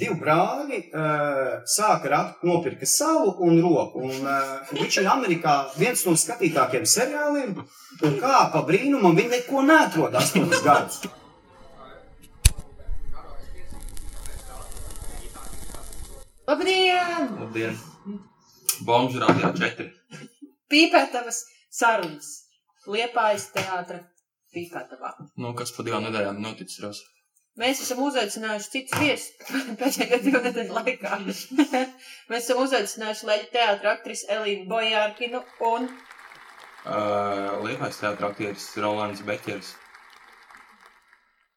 divi brāļi uh, sāka rakt, nopirka salu un roku. Un, uh, viņš ir Amerikā viens no skatītākiem seriāliem, un kā pa brīnumam viņi neko neatrod astoņus gadus. Labdien! Labdien! Bomžu rādījā četri. Pīpētavas sarunas. Liepājas teātra pīpētavā. Nu, kas pa divām nedēļām noticis, Rosa? Mēs esam uzaicinājuši citus viesus pēdējo divu nedēļu laikā. Mēs esam uzaicinājuši leģu teātra aktrisi Elīnu Bojārkinu un Uh, Liepais teātra aktieris Rolands Beķers.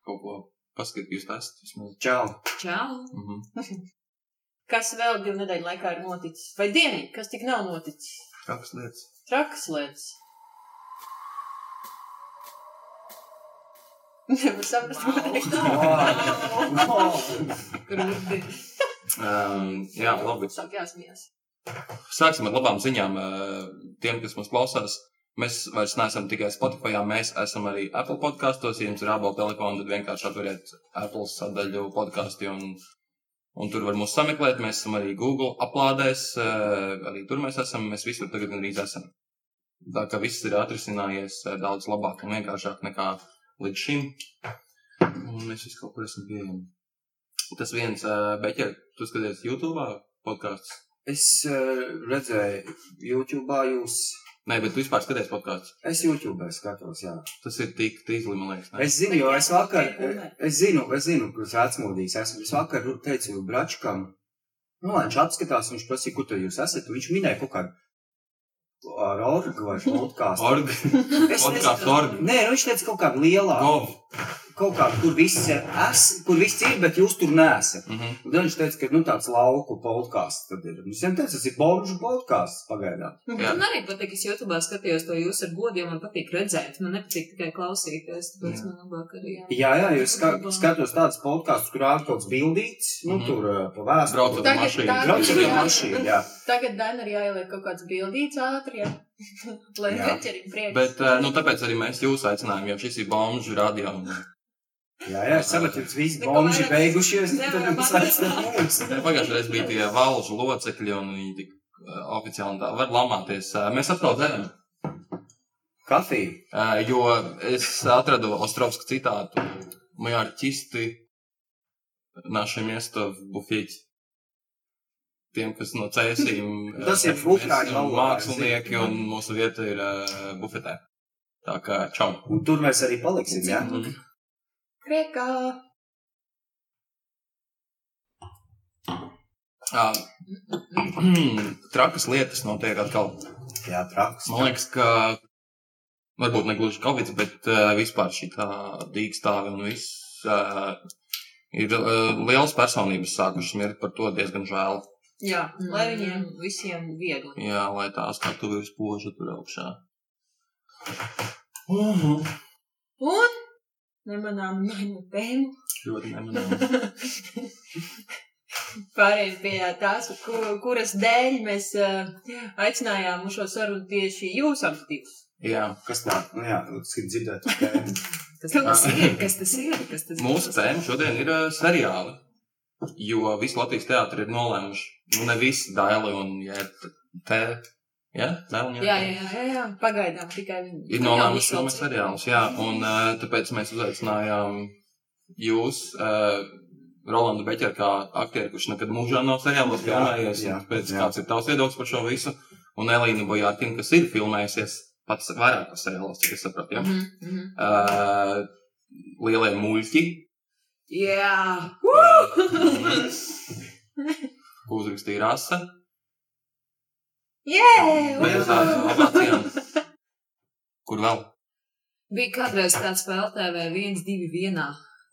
Kaut ko paskat, jūs esat. Čau! Čau! Mhm. kas vēl divu nedēļu laikā ir noticis. Vai dienīgi, kas tik nav noticis? Kādas lietas? Trakas lietas. Nevar saprast, ko teikt. Krūti. Um, jā, labi. Sāk jāsmijas. Sāksim ar labām ziņām uh, tiem, kas mums klausās. Mēs vairs neesam tikai Spotify, mēs esam arī Apple podkastos. Ja jums ir Apple telefons, tad vienkārši atveriet Apple sadaļu podkāstu un, un tur var mūs sameklēt. Mēs esam arī Google aplādēs, uh, arī tur mēs esam. Mēs visur tagad gandrīz esam. Tā kā viss ir atrisinājies daudz labāk un vienkāršāk nekā līdz šim. Un mēs visi kaut kur esam pieejami. Tas viens, uh, Beķer, tu skaties YouTube podkāstus? Es uh, redzēju, YouTube jūs. Nē, bet tu vispār skaties podkāstus. Es YouTube skatos, jā. Tas ir tik tīzli, man liekas. Ne? Es zinu, jo es vakar, es zinu, es zinu, kurš vecmodīgs esmu. Es vakar teicu Bračkam, nu, lai viņš apskatās, viņš prasīja, kur tu jūs esat, viņš minēja kaut kādu ar orgu vai podkāstu. Org. Es nezinu- orgu. Nē, nu, viņš teica kaut kādu lielāku. Kaut kādu, kur viss ir, es, kur viss ir, bet jūs tur nesat. Mhm. Un tad viņš teica, ka, nu, tāds lauku podkāsts tad ir. Es viņam teicu, tas ir bonžu podkāsts pagaidām. Jā. Man arī patīk, es YouTube skatījos to jūs ar godiem, man patīk redzēt, man nepatīk tikai klausīties, tāpēc Jā. man labāk arī jā. Jā, jā, jo es ska skatos tādus podkāstus, kur kāds bildīts, nu, Mhm. tur uh, pa vēsturi. Braucot ar mašīnu. Braucot ar mašīnu, jā. Tagad Dan ir jāieliek kaut kāds bildīts ātri, ja? lai Jā. veķerim prieks. Bet, nu, tāpēc arī mēs jūs aicinājām, jo šis ir bomžu radio. Jā, jā, es saprotu, jums visi Neko bomži vairāk beigušies, tad nevaram jums aicināt mums. Pagājušajā reizē bija tie valžu locekļi, un viņi tik eh, oficiāli tā var lamāties. Eh, Mēs atkal dzeram. Kafiju. Eh, Jo es atradu Ostrovsku citātu. Мы артисты, наше место в буфете. Tiem, kas no cēsīm Tas ir eh, ukrāņu esam valodā, mākslinieki, un mūsu vieta ir uh, bufetē. Tā kā čau. Un tur mēs arī paliksim, jā. Mhm. Kriekā. Ā, Trakas lietas notiek atkal. Jā, traks. Man liekas, ka varbūt ne gluži Covid, bet uh, vispār šī tā dīkstāve un viss uh, ir uh, liels personības sākušas mirt par to diezgan žēl. Jā, Mm. lai viņiem visiem viegli. Jā, lai tā skatuve ir spoža tur augšā. Uh -huh. Un nemanām mainu tēmu. Ļoti nemanām. Pārējiem pie tās, kur, kuras dēļ mēs uh, aicinājām uz šo sarunu tieši jūs divus. Jā, Kas tā? Nu jā, ir dzirdēt. Kas tas ir? Kas tas ir? Kas tas mūsu būs? tēma šodien ir uh, seriāli. Jo visi Latvijas teātri ir nolēmuši, nu ne visi daili un ja, te, ja, un Jā, jā, jā, jā, pagaidām tikai viņi. ir filmēt uzsauc. seriālus, jā, un uh, tāpēc mēs uzaicinājām jūs, uh, Rolandu Beķeru, kā aktieru, kurš nekad mūžā nav seriālos Jā, filmējies, jā, un tāpēc jā. kāds ir tavs viedoklis par šo visu, un Elīnu Bojārkinu, kas ir filmējusies pats vairākos seriālos, cik es sapratu, ja? Mhm, mhm. Uh, lielie muļķi, Jā, ko uzrakstīja Rasa, Jē! Kur vēl? Bija kādreiz tāds spēle TV 1, 2, 1,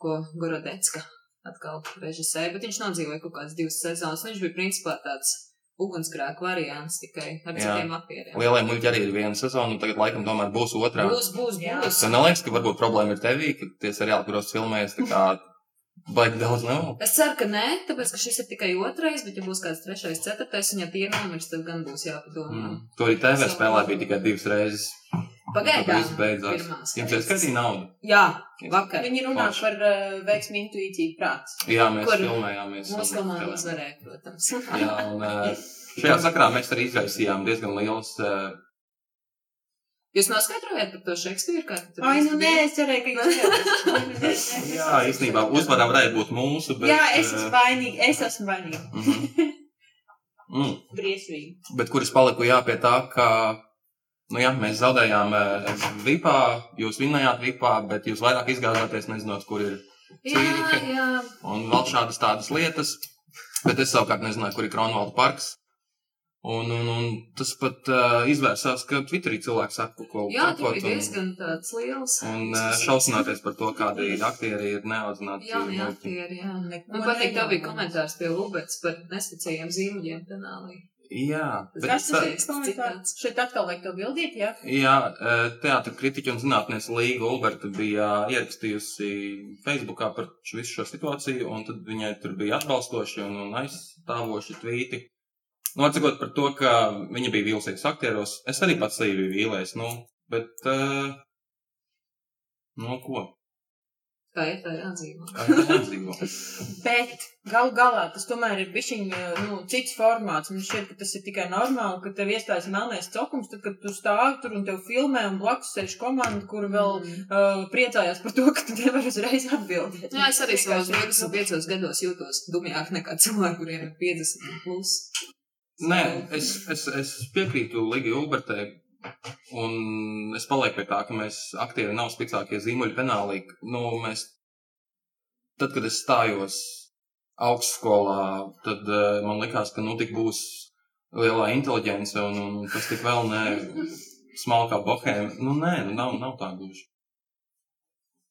ko Gorodecka atkal režisēja, bet viņš nodzīvoja kaut kādas divas sezonas. Viņš bija principā tāds ugunsgrēku variants tikai ar citiem apieriem. Lielie muļķi arī ir viena sezona, un tagad laikam tomēr būs otrā. Būs, būs, būs. Tev neliekas, ka varbūt problēma ir tevī, ka tie seriāli, kuros filmējas, tā kā baigi daudz nav. Es ceru, ka nē, tāpēc, ka šis ir tikai otrais, bet ja būs kāds trešais, ceturtais, un ja tie nomirs, tad gan būs jāpadomā. Mm. To arī TV spēlē bija tikai divas reizes. Pagaidām. Beidzās. Jums reizes. ieskaitīja naudu? Jā, vakar. Viņi runā Forši. par uh, veiksmu intuīciju prāts. Jā, mēs Kur filmējāmies. Un komanda uzvarēja, protams. Jā, un eh, šajā sakrā mēs arī izraisījām diezgan liels. eh, Jūs noskaidrojāt par to Šekspīru? Ai, nu nē, es cerēju, ka jūs Jā, īstenībā uzvarā varēja būt mūsu, bet. Jā, es eh, esmu vainīga. Es esmu vainīga. mhm. Mm. Briesmīgi. Bet kur es paliku jā, pie tā, ka nu, jā, mēs zaudējām eh, VIPā, jūs vinnējāt VIPā, bet jūs vairāk izgāzāties, nezinot, kur ir jā. un vēl šādas tādas lietas. Bet es savukārt nezināju, kur ir Kronvalda parks. Un, un, un tas pat uh, izvērsās, ka Twitterī cilvēki saka, ko Jā, bija un- diezgan tāds liels. Un uh, šausmināties par to, kādi aktieri ir neaudzināti. Jā, jā, aktieri, jā. Neko Man patīk, tev bija komentārs pie Lubets par nesticējiem zīmuļiem kanālī. Jā, bet Kas tā- tas ir? komentārs? Šeit atkal vajag to bildīt, jā? Jā, teātris kritiķa un zinātnēs Līga Ulberta bija ierakstījusi Facebookā par visu šo situāciju, un tad viņai tur bija atbalstoši un, un aizstāvoši tvīti. Nu, atsakot par to, ka viņa bija vīlusies aktieros, es arī pats sevi biju vīlējis, nu, bet, uh, nu, ko? Tā ir tā jādzīvo? Bet galu galā tas tomēr ir bišķiņ, nu, cits formāts. Man šķiet, ka tas ir tikai normāli, ka tev iestājas melnais cokums, tad, kad tu stāvi tur un tev filmē un blakus sēž komanda, kur vēl Mm. uh, priecājās par to, ka tu nevari uzreiz atbildēt. Jā, es arī savos Vienkārši- 25 gados jūtos dumjāk nekā cilvēki, kuriem ir 50 un plus. Nē, es, es, es piekrītu Ligi Ulbertē, un es palieku pie tā, ka mēs aktieri nav spēcīgākie zīmuļi penālī. Nu, mēs, tad, kad es stājos augstskolā, tad uh, man likās, ka nu tik būs lielā inteliģence un, un kas tik vēl ne smalkā bohēma. Nu, nē, nu, nav, nav tā gluži.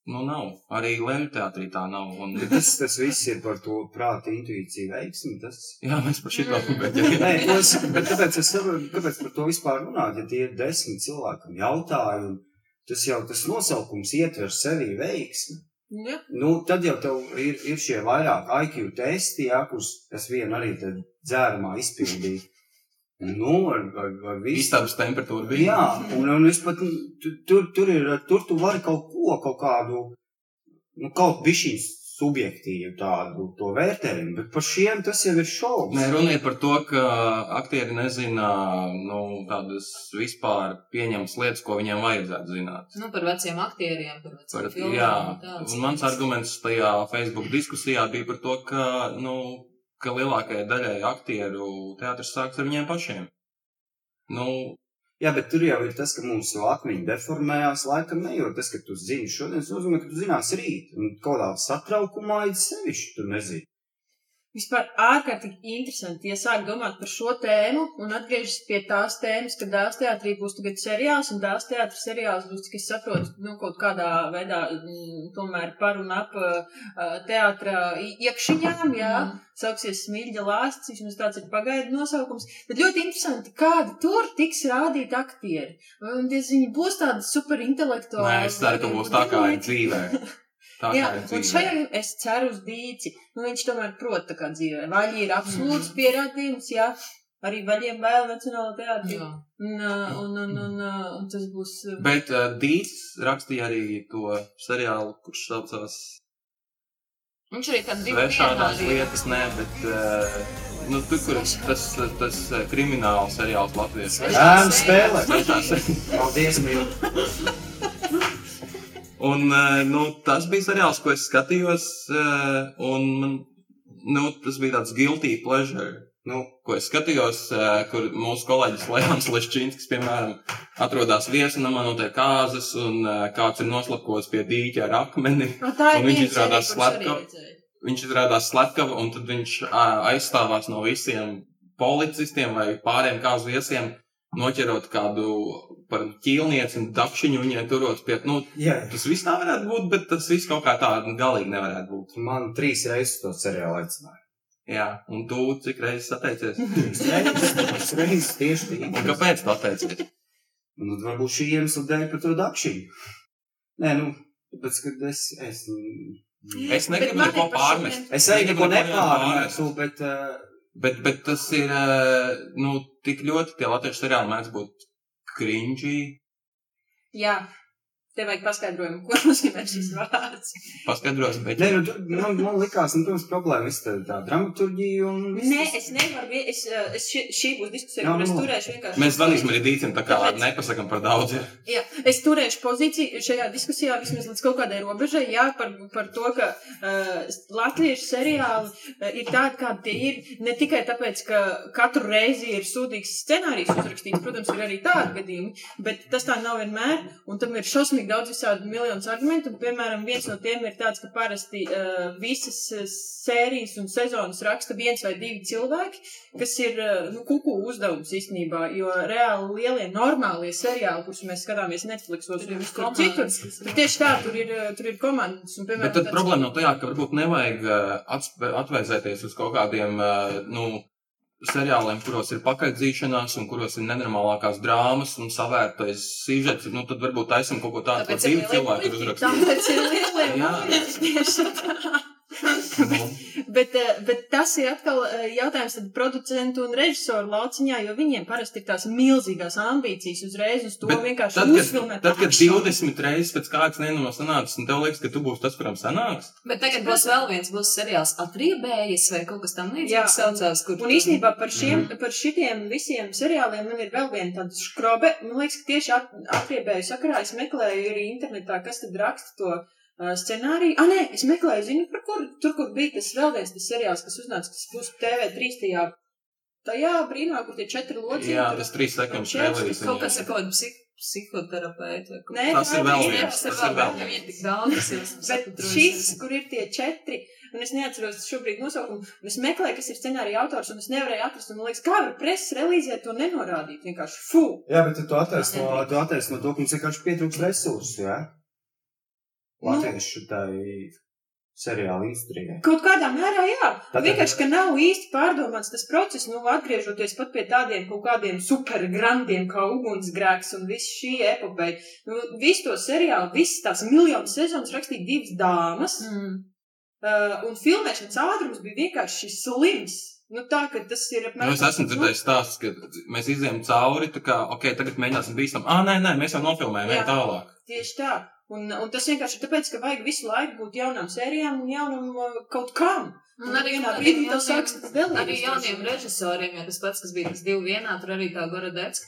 Nu, nav. Arī Lēļu teātrī tā nav. Un, Tas, tas viss ir par to prāta intuīciju veiksmi. Tas... jā, mēs par šito Mm. beigām. Nē, es, bet tāpēc es kāpēc par to vispār runāt, ja tie ir desmit cilvēkam jautājumi. Tas jau tas nosaukums ietver sevī veiksmi. Jā. Nu, tad jau tev ir, ir šie vairāk IQ testi, jā, kurus es vienu arī tad dzērumā izpildīju. Nu, ar, ar, ar visu. Istabas temperatūra bija. Jā, un, un es pat, tu- tur, tur ir, tur tu vari kaut ko, kaut kādu, nu, kaut bišķiņu subjektīvu tādu to vērtējumu, bet par šiem tas jau ir šovs. Nē, runa ir par to, ka aktieri nezina nu, tādas vispār pieņemas lietas, ko viņiem vajadzētu zināt. Nu, par veciem aktieriem, par veciem Par, filmām. jā, un mans arguments tajā Facebook diskusijā bija par to, ka, nu, ka lielākajai daļai aktieru teātris sāks ar viņiem pašiem. Nu, Jā, bet tur jau ir tas, ka mūsu akmeņi deformējās laikam ne, jo tas, ka tu zini šodien, tas nozīmē, ka tu zinās rīt. Un kādā satraukumā ir sevišķi, tu nezini. Vispār ārkārtīgi interesanti, ja sāk domāt par šo tēmu un atgriežas pie tās tēmas, ka dāmas teātrī būs tagad seriāls, un dāmas teātris seriāls būs, cik es saprotu, nu, kaut kādā veidā mm, tomēr par un ap teātra i- iekšiņām, jā, Mm. sauksies Smilģa lāsts, vismaz tāds ir pagaidu nosaukums, bet ļoti interesanti, kādi tur tiks rādīt aktieri. Un diez viņi būs tādi superintelektuāli. nē, es ceru, ka būs tā kā ir dzīvē. Tā Jā, un šajā es ceru uz dīci. Nu, viņš tomēr prot tā kā dzīvē. Vaļi ir absolūts pierādījums, jā. Arī vaļiem vēl Nacionāla teātrī. Jā. Un, un, un, un, un tas būs. Bet uh, Dīts rakstīja arī to seriālu, kurš saucās Viņš arī tādu divu Svešādās vienā lietas, nē, bet uh, nu, tur, kur tas, tas, tas krimināls seriāls Latvijas Ēnu spēlē. Paldies, mīl. Un uh, nu, tas bija seriāls, ko es skatījos, uh, un man, nu, tas bija tāds guilty pleasure. Nu, Ko es skatījos, uh, kur mūsu kolēģis Leons Leščinskis, piemēram, atrodas viesunamā no tie kāzas, un kāds ir noslapots pie dīķa ar akmeni. No, tā ir Un viņš izrādās slepkavu. viņš izrādās slepkava, un tad viņš aizstāvās no visiem policistiem vai pāriem kāzu viesiem, noķerot kādu par ķīlnieci un dakšiņu viņai turot pie, nu, jā, tas viss tā varētu būt, bet tas viss kaut kā tā galīgi nevarētu būt. man trīs reizes to seriālu aicināja. Jā, un tu cik reizes atteicies? Trīs reizes, tieši tī. Un kāpēc tu atteicies? Nu, varbūt šī iemesla dēļ par to dakšiņu. Nē, nu, tāpēc, kad es, es, Es negribu neko pārmest. šodien- es arī neko Negribu nepārmetu, bet, uh, Bet, bet tas ir, ā, nu, tik ļoti tie latviešu seriāli mēdz būt cringy. Jā, tev vajag paskaidrojumu, ko nozīmē šis vārds. Paskaidros, bet. Nē, nu, tur, man, man likās, nu, tas problēmas tā, tā dramaturģija un... viss Nē, es nevaru, es, eh, es šī, šī būs diskusija, Jā, kur es nu. turēšu vienkārši. Mēs zvanīsim arī Dīcim, tā kā Tāpēc- nepasakam par daudz. Ja. Jā, es turēšu pozīciju šajā diskusijā vismaz līdz kaut kādai robežai, jā, par, par to, ka uh, latviešu seriāli uh, ir tādi, kādi tie ir. Ne tikai tāpēc, ka katru reizi ir sūdīgs scenārijs uzrakstīts, protams, ir arī tādi gadījumi, bet tas tā nav vienmēr, un tam ir šausmīgi daudz visādi miljonus argumentu, un, piemēram, viens no tiem ir tāds, ka parasti uh, visas uh, sērijas un sezonas raksta viens vai divi cilvēki, kas ir, uh, nu, kuku uzdevums īstenībā, jo reāli lielie normālie seriāli, kurus mēs skatāmies Netflixos un visur citur, tur tieši tā, tur ir, tur ir komandas, un, piemēram, Bet tad tāds- problēma nav tajā, ka varbūt nevajag uh, atvēzēties uz kaut kādiem, uh, nu, seriāliem, kuros ir pakaidzīšanās un kuros ir nenormālākās drāmas un savērtais sižets, nu, tad varbūt taisam kaut ko tādu, ko divi cilvēki ir uzrakstījuši. Tāpēc ir lielie Jā. tieši tā. Bet, eh, bet tas ir atkal eh, jautājums tad producentu un režisoru lauciņā, jo viņiem parasti ir tās milzīgās ambīcijas uzreiz uz to Bet vienkārši Tad, uzfilmēt. tad, kad akšanu. 20 reizes pēc kādas nenomās sanāks, un tev liekas, ka tu būsi tas, kuram sanāks, Bet tagad būs vēl viens, būs seriāls atriebējies vai kaut kas tam līdzīgs saucās, kur. Un īstenībā par, šiem, Mhm. par šitiem visiem seriāliem man ir vēl viena tāda skrobe. Man liekas, ka tieši at- atriebēju sakarā es meklēju arī internetā, kas tad raksta to scenāriju. Ah, nē, es meklēju, zinu, par kur, tur, kur bija tas vēl viens tas seriāls, kas uznāca, kas būs TV3 tajā, tajā brīnumā, kur tie četri locīti. jā, tas trīs sekundes trēlīs. Kaut kas ar kaut kādu psih psihoterapeiti vai kaut Nē, Tas tā ir vēl viens, Tas ir vēl viens. Bet šis, kur ir tie četri, un es neatceros šobrīd nosaukumu, es meklēju, kas ir scenārija autors, un es nevarēju atrast, un man liekas, kā var preses relīzē to nenorādīt. Vienkārši fu! Jā, bet tu attaisno, tu attaisno to, ka mums vienkārši pietrūks resursu, jā? Nu. Latviešu tai seriāla industrijai. Kaut kādā mērā, jā. Tad- Vienkārši, ka nav īsti pārdomāts tas process, nu, atgriežoties pat pie tādiem kaut kādiem supergrandiem kā ugunsgrēks un viss šī epopeja. Nu, visu to seriālu, visas tās miljonas sezonas rakstīja divas dāmas, Mm. uh, un filmēšanas ātrums bija vienkārši slims. Nu, tā, ka tas ir Nu, es esmu dzirdējis stāstus, ka mēs izējām cauri, tā kā, ok, tagad mēģināsim bīstam. Ah, nē, nē, mēs jau nofilmējam, ejam tālāk. Tieši tā. Un, un tas vienkārši ir tāpēc, ka vajag visu laiku būt jaunām sērijām un jaunam uh, kaut kam. Un arī vienā brīdī tas sāks delīgs. Arī jauniem režisoriem, jo tas pats, kas bija tas divi vienā, tur arī tā Gorodecka.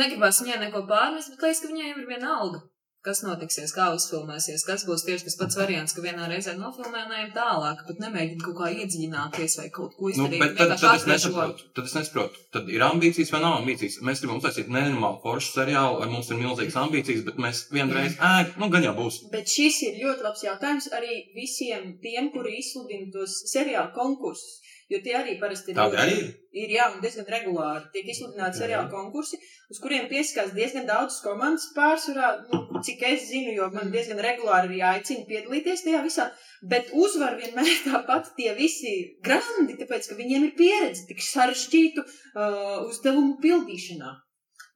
Negribās viņai neko pārmest, bet liekas, ka viņai jau ir viena alga. Kas notiksies, kā uzfilmēsies, kas būs tieši tas pats variants, ka vienā reizē nofilmē un ejam tālāk, bet nemēģināt kaut kā iedziļināties vai kaut ko Nu, izdarīt. bet tad, tad, es nesaprotu, tad es nesaprotu. Tad ir ambīcijas vai nav ambīcijas. Mēs gribam uztaisīt nenormālu foršu seriālu, vai mums ir milzīgas ambīcijas, bet mēs vienreiz, ē, nu, gan jau būs. Bet šis ir ļoti labs jautājums arī visiem tiem, kuri izsludina tos seriālu konkursus. Jo tie arī parasti ir. Tādi arī ir. Ir jā, un diezgan regulāri. Tiek izsludināti seriāla konkursi, uz kuriem pieskās diezgan daudz komandas pārsvarā, nu, cik es zinu, jo man diezgan regulāri arī aicina piedalīties tajā visā. Bet uzvar vienmēr tāpat tie visi grandi, tāpēc, ka viņiem ir pieredze tik sarežģītu uh, uzdevumu pildīšanā.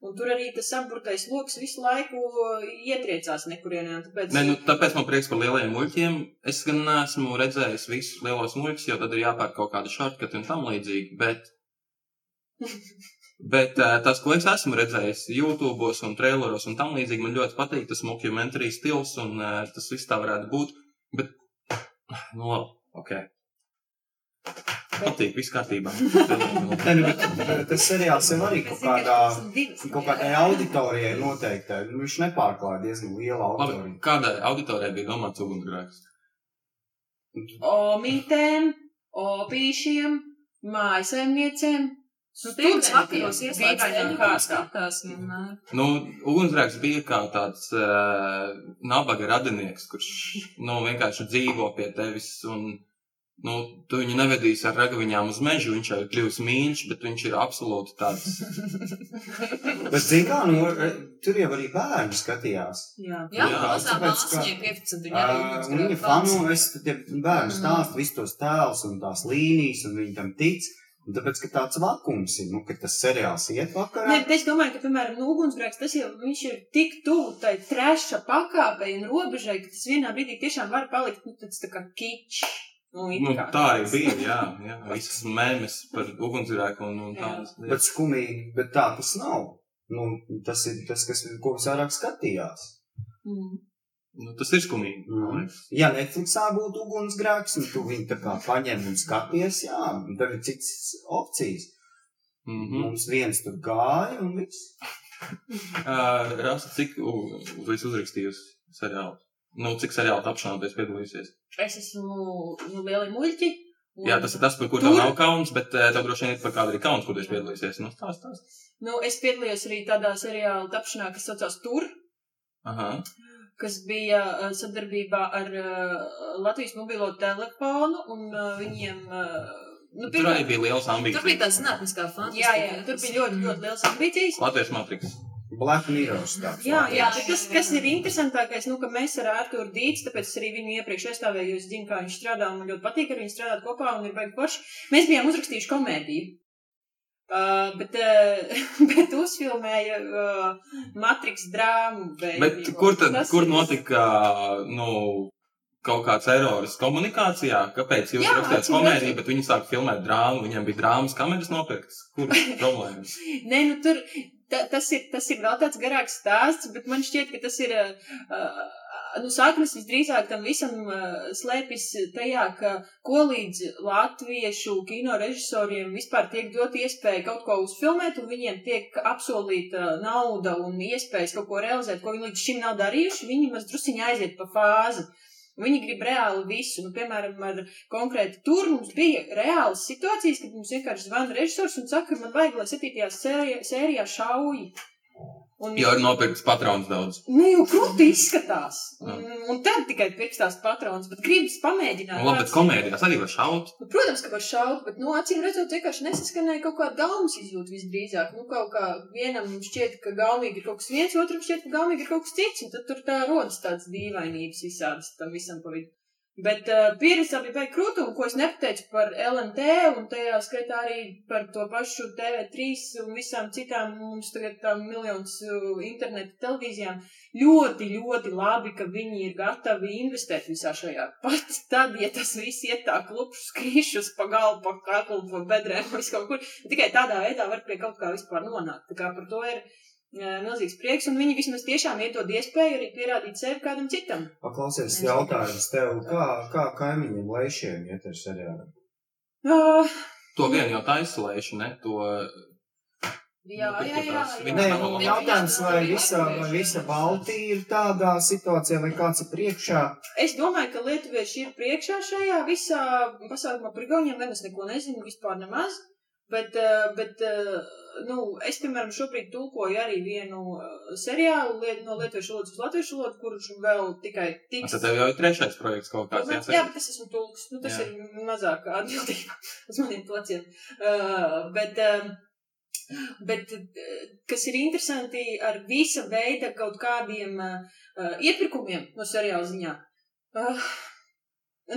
Un tur arī tas apburtais lokus visu laiku ietriecās nekurienē. Tāpēc, Nē, nu, tāpēc man prieks par lielajiem muļķiem. Es gan neesmu redzējis visus lielos muļķus, jo tad ir jāpērk kaut kāda šartkati un tam līdzīgi. Bet, bet eh, tas, ko es esmu redzējis YouTube un traileros un tam līdzīgi, man ļoti patīk tas mockumentary stils un eh, tas viss tā varētu būt. Bet, nu, labi, ok. Patīk, viss kārtībā. Nē, nu, bet, bet tas seriāls jau arī kaut kādā, kaut kādai auditorijai noteiktai. Nu, viņš nepārklāja diezgan lielu Labi, auditoriju. kādai auditorijai bija domāts ugunsgrēks? Omītēm, opīšiem, mājasemniecēm. Nu, tie, kas vakaros Studentiem, ieslēdz dīvainām teļu, kārtām. skatās vienmēr. Nu, ugunsgrēks bija kā tāds uh, nabaga radinieks, kurš nu, vienkārši dzīvo pie tevis. Un, nu, tu viņu nevedīsi ar ragaviņām uz mežu, viņš jau ir kļuvis mīļš, bet viņš ir absolūti tāds. Bet, zini, kā, nu, tur jau arī bērni skatījās. Jā. Jā, Jā, tāpēc, ka- māsņai 15, viņa Uh, viņa fanu, es tie bērnu stāstu, visus tos tēlus un tās līnijas, un viņi tam tic. Un tāpēc, ka tāds vakums ir, nu, ka tas seriāls iet vakarā. Nē, bet es domāju, ka, piemēram, nu, ugunsgrēks, tas jau viņš ir tik tuvu tai treša pakāpei un robežai, ka tas vienā brīdī tiešām var palikt, nu, tāds tā kā kičs. Nu, Nu, tā arī bija. Jā, jā. visas mēmes par ugunsgrēku un, un tādas Bet skumīgi, bet tā tas nav. Nu, tas ir tas, kas, ko visvairāk skatījās. Mm. Nu, tas ir skumīgi. liekas. Ja Netflixā būtu ugunsgrēks, un tu viņu tā kā paņem un skaties, jā, un tad ir cits opcijas. Mhm. Mums viens tur gāja un viss. Uh, Rasa, cik tu esi uzrakstījusi seriālu? Nu, cik seriālu tapšanā tu esi piedalījusies? Es esmu nu, lieli muļķi. un- Jā, tas ir tas, par ko Tur- tev nav kauns, bet uh, tev droši vien ir par kādu arī kauns, kur tu esi piedalījusies. Nu, stāst, stāst. Nu, es piedalījos arī tādā seriāla tapšanā, kas saucās Tur, Aha. kas bija uh, sadarbībā ar uh, Latvijas mobilo telefonu, un uh, viņiem. Uh, nu, Tur arī bija liels ambīcijas. Tur bija tā zinātniskā fantastika. Jā, jā, tur bija ļoti, ļoti liels ambīcijas. Latvijas matriks. Black Mirror tāds. Jā, jā, bet tas, kas ir interesantākais, nu, ka mēs ar Arthuru Dīts, tāpēc arī viņu iepriekš aizstāvēju, jo es zinu, kā viņš strādā, un man ļoti patīk ar viņu strādāt kopā, un ir baigi forši. Mēs bijām uzrakstījuši komēdiju. Uh, bet, uh, bet uzfilmēja uh, Matrix drāmu. baby. Bet kur tad, kur notika, nu, kaut kāds erors komunikācijā? Kāpēc jūs Jā, rakstījāt komēdiju, bet viņi sāk filmēt drāmu, viņiem bija drāmas kameras nopirktas? Kur problēmas? Nē, nu tur ta, tas, ir, tas ir vēl tāds garāks stāsts, bet man šķiet, ka tas ir. Uh, nu, saknes visdrīzāk tam visam uh, slēpjas tajā, ka ko līdz latviešu kino režisoriem vispār tiek dot iespēja kaut ko uzfilmēt, un viņiem tiek apsolīta nauda un iespējas kaut ko realizēt, ko viņi līdz šim nav darījuši, viņi maz drusiņi aiziet pa fāzi. Viņi grib reāli visu. Nu, piemēram, ar konkrēti tur mums bija reālas situācijas, kad mums vienkārši zvana režisors un saka, man vajag, lai septītajā sērijā, sērijā šauji. Un, Jo ir nopirkts patrons daudz. Nu, jau krūti izskatās. Un, un tad tikai pirkstās patrons, bet gribas pamēģināt. Nu, labi, bet komēdijās arī var šaut. Nu, protams, ka var šaut, bet, nu, acīm redzot, vienkārši nesaskanēja kaut kāda gaumas izjūta visdrīzāk. Nu, kaut kā vienam šķiet, ka gaumīgi ir kaut kas viens, otram šķiet, ka gaumīgi ir kaut kas cits, un tad tur tā rodas tādas dīvainības visādas tam visam pa vidu. Bet uh, pieredze bija baigi krūta, un ko es nepateicu par LMT, un tajā skaitā arī par to pašu TV3 un visām citām mums tagad tām miljonus uh, interneta televīzijām. Ļoti, ļoti labi, ka viņi ir gatavi investēt visā šajā. Pat tad, ja tas viss iet tā klupšus, krīšus pa galvu, pa kaklu, pa bedrēm, vis kaut kur. Tikai tādā veidā var pie kaut kā vispār nonākt. Tā kā par to ir milzīgs prieks, un viņi vismaz tiešām iedod iespēju arī pierādīt sevi kādam citam. Paklausies, jautājums tev, kā, kā kaimiņiem lēšiem iet ar seriālu? Uh, To vien jau taislēši, ne? To jā, Nu, jā, jā. jā. Nē, nu, jautājums, vai visa, vai visa Baltija ir tādā situācijā, vai kāds ir priekšā? Es domāju, ka lietuvieši ir priekšā šajā visā pasākumā par Igauniem. Gan es neko nezinu vispār nemaz. Bet, eh, bet eh, nu, es, piemēram, šobrīd tulkoju arī vienu eh, seriālu liet, no lietuviešu valodas uz latviešu valodu, kurš vēl tikai tiks. Tad tev jau ir trešais projekts kaut kāds Jā, jāsaka. bet es esmu tulks. Nu, tas Jā. ir mazāk atbildība uz maniem pleciem. Uh, bet, uh, bet kas ir interesanti ar visa veida kaut kādiem uh, iepirkumiem no seriāla ziņā. Uh,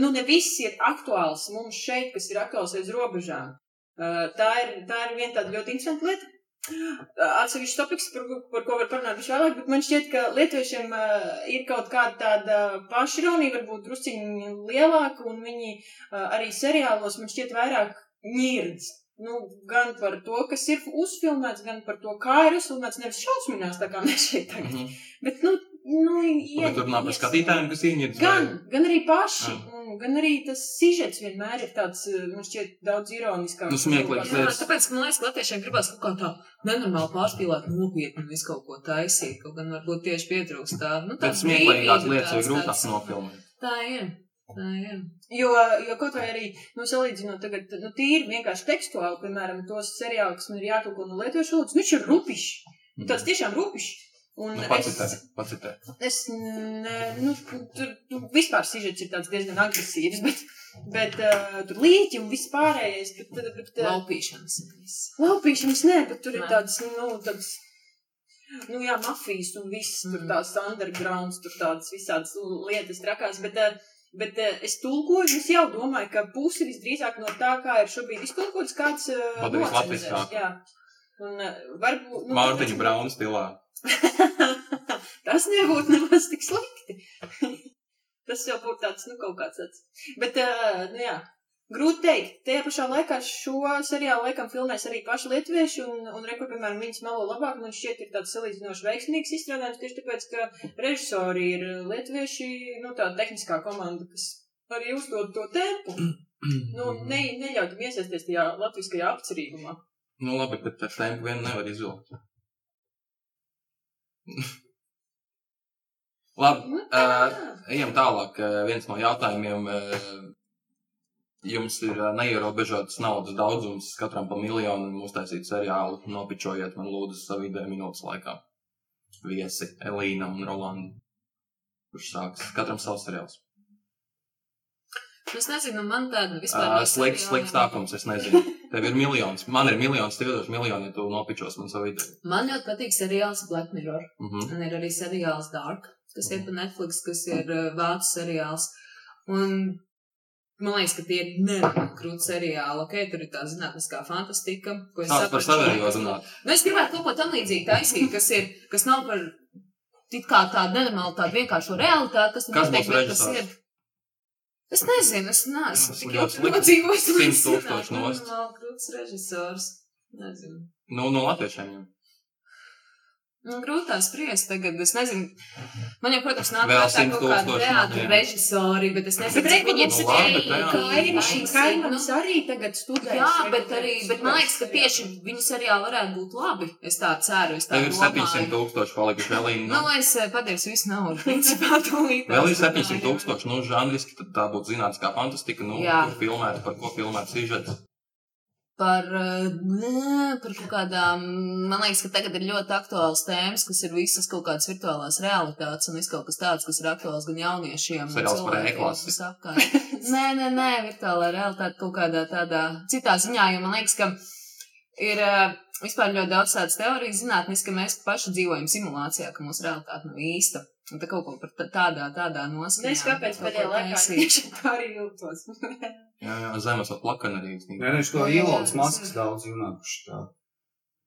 nu, ne viss ir aktuāls mums šeit, kas ir aktuāls aiz robežām. Uh, tā, ir, tā ir viena tāda ļoti interesanta lieta. Uh, Atsevišķs topiks, par, par ko var parunāt viņš vēlāk, bet man šķiet, ka lietuviešiem uh, ir kaut kāda tāda pašironija, varbūt drusciņi lielāka, un viņi arī seriālos man šķiet vairāk ņirdz. Nu, gan par to, kas ir uzfilmēts, gan par to, kā ir uzfilmēts, nevis šausminās, tā kā mēs šeit tagad. Mhm. Bet, nu, nu Bet tur nav par skatītājiem, kas ieņemts. Gan, gan arī paši, Jā. un gan arī tas sižets vienmēr ir tāds, uh, man šķiet, daudz ironiskāks. Nu, smieklīgs Jā, lietas. tāpēc, man liekas, ka latviešiem gribas kaut kā tā nenormāli pārspīlēt, nopietni un visu kaut ko taisīt. Kaut gan varbūt tieši pietrūkst tā, nu, tā Bet smieklīgās lietas ir tāds- grūtāk tāds- nofilmēt. Tā ir. Tā ir. Jo, jo kaut vai arī, nu, salīdzinot tagad, nu, tīri vienkārši tekstuāli, piemēram, tos seriālus, kas man ir jātulko no lietuviešu valodas, nu, viņš ir rupišs. Tāds tiešām rupišs. Un Nu, es, pacitē, pacitē. es, ne, nu, tur, nu, vispār sižets ir tāds diezgan agresīvs, bet, bet uh, tur līķi un viss pārējais, bet, bet, bet Laupīšanas. laupīšanas nē, bet tur ir Nē. tāds, nu, tāds, nu, jā, mafijas un viss, tur Mhm. tās undergrounds, tur tādas visādas lietas trakās, bet, uh, bet es tulkoju, es jau domāju, ka pusi visdrīzāk no tā, kā ir šobrīd iztulkots, kāds Padarīs latviskāk. Jā. Un varbūt... Nu, Mārtiņa Brauna stilā. Tas nebūtu nemaz tik slikti. Tas jau būtu tāds, nu, kaut kāds tāds. Bet, uh, nu jā, Grūti teikt. Tajā pašā laikā šo seriālu laikam filmēs arī paši lietuvieši, un, un rekur, piemēram, viņas melo labāk, man šķiet, ir tāds salīdzinoši veiksmīgs izstrādājums, tieši tāpēc, ka režisori ir lietuvieši, nu, tā tehniskā komanda, kas arī uzdod to tempu. Nu, ne, neļaut viņam iesaisties tajā latviskajā apcerīgumā. Nu, labi, bet ar tempu vien nevar izvilkt. labi, uh, ejam tālāk. Uh, viens no jautājumiem. Uh, Jums ir neierobežots naudas daudzums, katram pa miljonu, un uztaisīt seriālu. Nopičojiet man lūdzu savu ideju minūtes laikā. Viesi, Elīna un Rolanda. Kurš sāks? Katram savs seriāls. Es nezinu, man tāda vispār. Uh, no slikts, slikts sākums, es nezinu. Tev ir miljons. Man ir miljons, tev ir miljoni, ja tu nopičos man savu ideju. Man ļoti patīk seriāls Black Mirror. Uh -huh. Man ir arī seriāls Dark, kas ir pa Netflix, kas ir uh, vācu seriāls. Un man liekas, ka tie ir nereāli krūti seriāli. Ok, tur ir tā zinātniskā fantastika, ko es Sāc par kas- runāt. Nu, es gribētu kaut ko tam līdzīgu taisīt, kas ir, kas nav par it kā tādu nenormālu, tādu vienkāršo realitāti, kas Kas notiek, būs bet kas ir. Es nezinu, es neesmu tik ļoti nodzīvojis. lai Simts tūkstoši zinātu, nost. nenormāli krūts režisors. Nezinu. Nu, no latviešiem jau. Nu, grūtā spriest tagad. Es nezinu, man jau, protams, nāk Vēl prātā kaut nav, jā. režisori, bet es nezinu, cik viņi ir Nu, labi, spējīgi. bet jā. Kaimiņš, taisīt, kaimiņš nu, arī tagad studē. Jā, bet arī, bet man liekas, ka tieši viņu seriāli varētu būt labi. Es tā ceru, es tā Tev ir domāju. 700 tūkstoši palikuši Elīna. Nu, es eh, pateikšu visu naudu, principā, tūlīt. Vēl ir 700 tūkstoši, nu, žanriski, tad tā būtu zinātniskā fantastika, nu, Jā. kur filmēt, par ko filmēt sižets. Par, eh, nē, par kaut kādām, man liekas, ka tagad ir ļoti aktuāls tēmas, kas ir visas kaut kādas virtuālās realitātes un viss kaut kas tāds, kas ir aktuāls gan jauniešiem. par cilvēkiem. Nē, nē, nē, virtuālā realitāte kaut kādā tādā citā ziņā, jo man liekas, ka ir eh, vispār ļoti daudz tādas teorijas zinātnes, ka mēs paši dzīvojam simulācijā, ka mūsu realitāte nav īsta. Un tā kaut ko par tā- tādā, tādā noskaņā. Nezinu, kāpēc pēdējā laikā tieši tā arī jūtos. Jā, jā, zemes vēl plakana arī. Nē, viņš to Ilons es Masks zinu. daudz runājuši tā.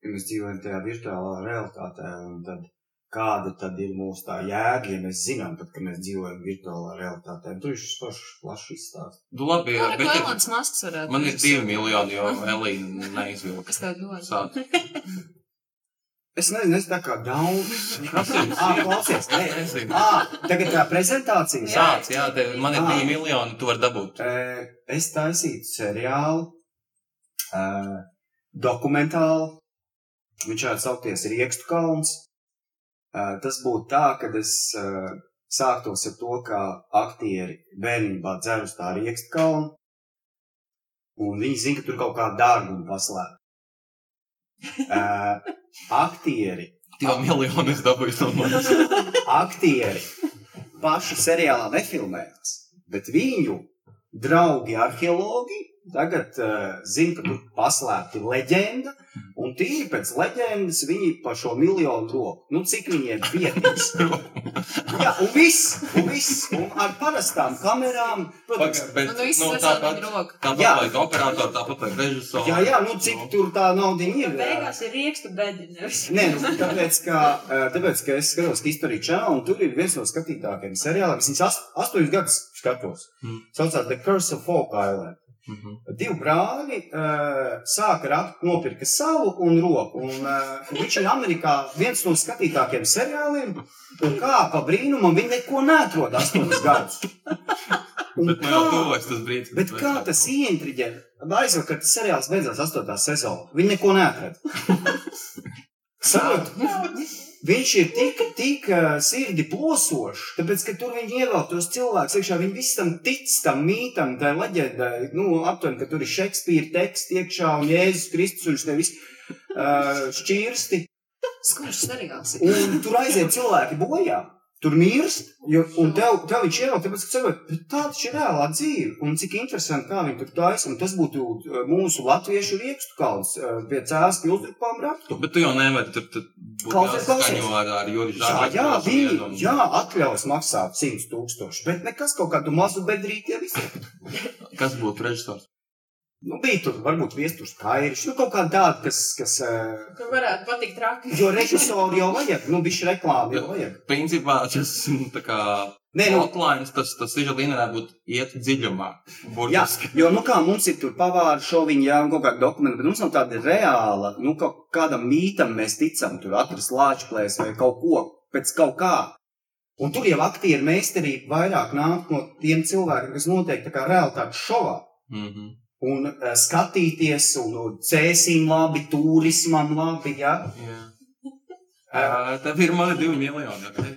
Ja mēs dzīvojam tajā virtuālā realitātē, un tad kāda tad ir mūsu tā jēga, ja mēs zinām, tad, ka mēs dzīvojam virtuālā realitātē. Un Tur viņš paši plaši izstāsta. Nu, labi, Jā, bet Elons Masks varētu. man ir divi miljoni, jo Elīna neizvilka. Kas tev dod? Es nezinu, es tā kā daudz. Ir? Ā, klausies, nē. Nezinu. Ā, tagad tā prezentācija. Sāc, jā, tev, man ir Ah. divi miljoni, tu vari dabūt. Es taisītu seriālu, eh, dokumentālu. Viņš varētu saukties Riekstu kalns. Eh, Tas būtu tā, ka es eh, sāktos ar to, kā aktieri bērnībā dzer uz tā Riekstu kalnu. Un viņi zina, ka tur kaut kā dārguma paslēp. Uh, aktieri Divi miljoni es dabūju no manis. aktieri paši seriālā nefilmējās, bet viņu draugi arheologi tagad uh, zina, ka tur paslēpta leģenda, un tīri pēc leģendas viņi pa šo miljonu roku. Nu, cik viņiem pietiks? Jā, un viss, un viss, un ar parastām kamerām, protams, Bet, Nu, viss nu, tāpat, tāpat Jā. vajag operatoru, tāpat vajag režisoru. jā, jā, nu, cik tur tā nauda ir. Beigās ir riekstu bedi, nevis. Nē, nu, tāpēc, ka, tāpēc, ka es skatos History Channel, un tur ir viens no skatītākajiem seriāliem. Es viņus ast, astoņus gadus skatos. Mm. Saucās The Curse of Folk Island. Mhm. Divi brāļi uh, sāka rakt, nopirka savu un roku. Un, uh, viņš ir Amerikā viens no skatītākajiem seriāliem. Un kā pa brīnumam viņi neko neatrod astoņus gadus. Bet man jau tuvojas tas brīdis. Bet kā tas ieintriģē? Aizvakar tas seriāls beidzās astotā sezonā. Viņi neko neatrada. Saprotu? Viņš ir tik, tik sirdi plosošs, tāpēc, ka tur viņi ievēl tos cilvēkus iekšā. Viņi visi tam tic, tam mītam, tai leģendai. Nu, aptuveni, ka tur ir Šekspīra teksts iekšā un Jēzus Kristus un šie visi uh, šķirsti. Skurš seriāls. Un tur aiziet cilvēki bojā. Tur mirst, jo, un tev, tev viņš ievēl, tāpēc, ka cilvēki, tā taču ir reālā dzīve. Un cik interesanti, kā viņi tur taisa. Un tas būtu uh, mūsu latviešu riekstu kalns uh, pie cēlas pilsdrupām raktu. Bet tu jau nevari tur tur Klausies, klausies. ar, ar Jā, jā, viņi jā, atļaus maksāt 100 tūkstoši, bet nekas kaut kādu mazu bedrīti jau visiem. Kas būtu režisors? Nu, bija tur varbūt viesturs kairišs, nu kaut kā tāda, kas, kas, uh, Kur varētu patikt traki. jo režisori jau vajag, nu, bišķi reklāmu jau vajag. Principā tas nu, tā kā Nē, nu, Outlines, tas, tas sižeta līnija varētu būt iet dziļumā. Jā, Burtiski. jo, nu kā mums ir tur pavāri šoviņi, jā, un kaut kāda dokumenta, bet mums nav tāda reāla, nu, kaut kādam mītam mēs ticam, tur atrast lāčplēs vai kaut ko, pēc kaut kā. Un tur jau aktieru meistarība vairāk nāk no tiem cilvēkiem, kas notiek tā kā realitātes šovā. Mhm. Un uh, skatīties, un uh, cēsim labi, turismam labi, jā. Jā. Uh, tev ir mani divi miljoni. Okay?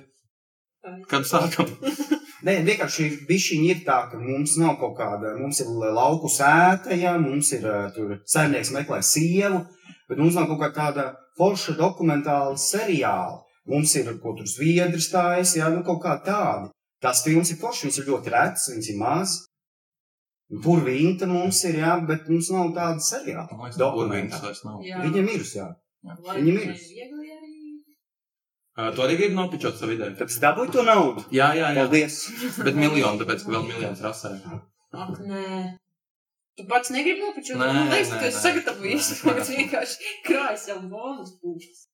Kad sākam? Nē, vienkārši bišķiņi ir tā, ka mums nav kaut kāda, mums ir lauku sēta, ja, mums ir uh, tur saimnieks meklē sievu, bet mums nav kaut kā tāda forša dokumentāla seriāla. Mums ir, ko tur zviedrs stājas, jā, nu kaut kā tādi. Tās filmas ir foršas, viņas ir ļoti retas, viņas ir maz. Purvīnta mums ir, jā, bet mums nav tāda seriāla. Burvīns Dokumentāla. vairs nav. Jā. Viņam ir, jā. Lai Viņam ir. Uh, tu arī gribi nopičot savu ideju? Tāpēc dabūj to naudu. Jā, jā, jā. Paldies. Bet miljonu, tāpēc, ka vēl miljons rasē. Ak, nē. Tu pats negribi nopičot? Nē, Man liekas, nē, ka tu esi nē. sagatavojis. Tagad vienkārši krāj savu bonus pušas.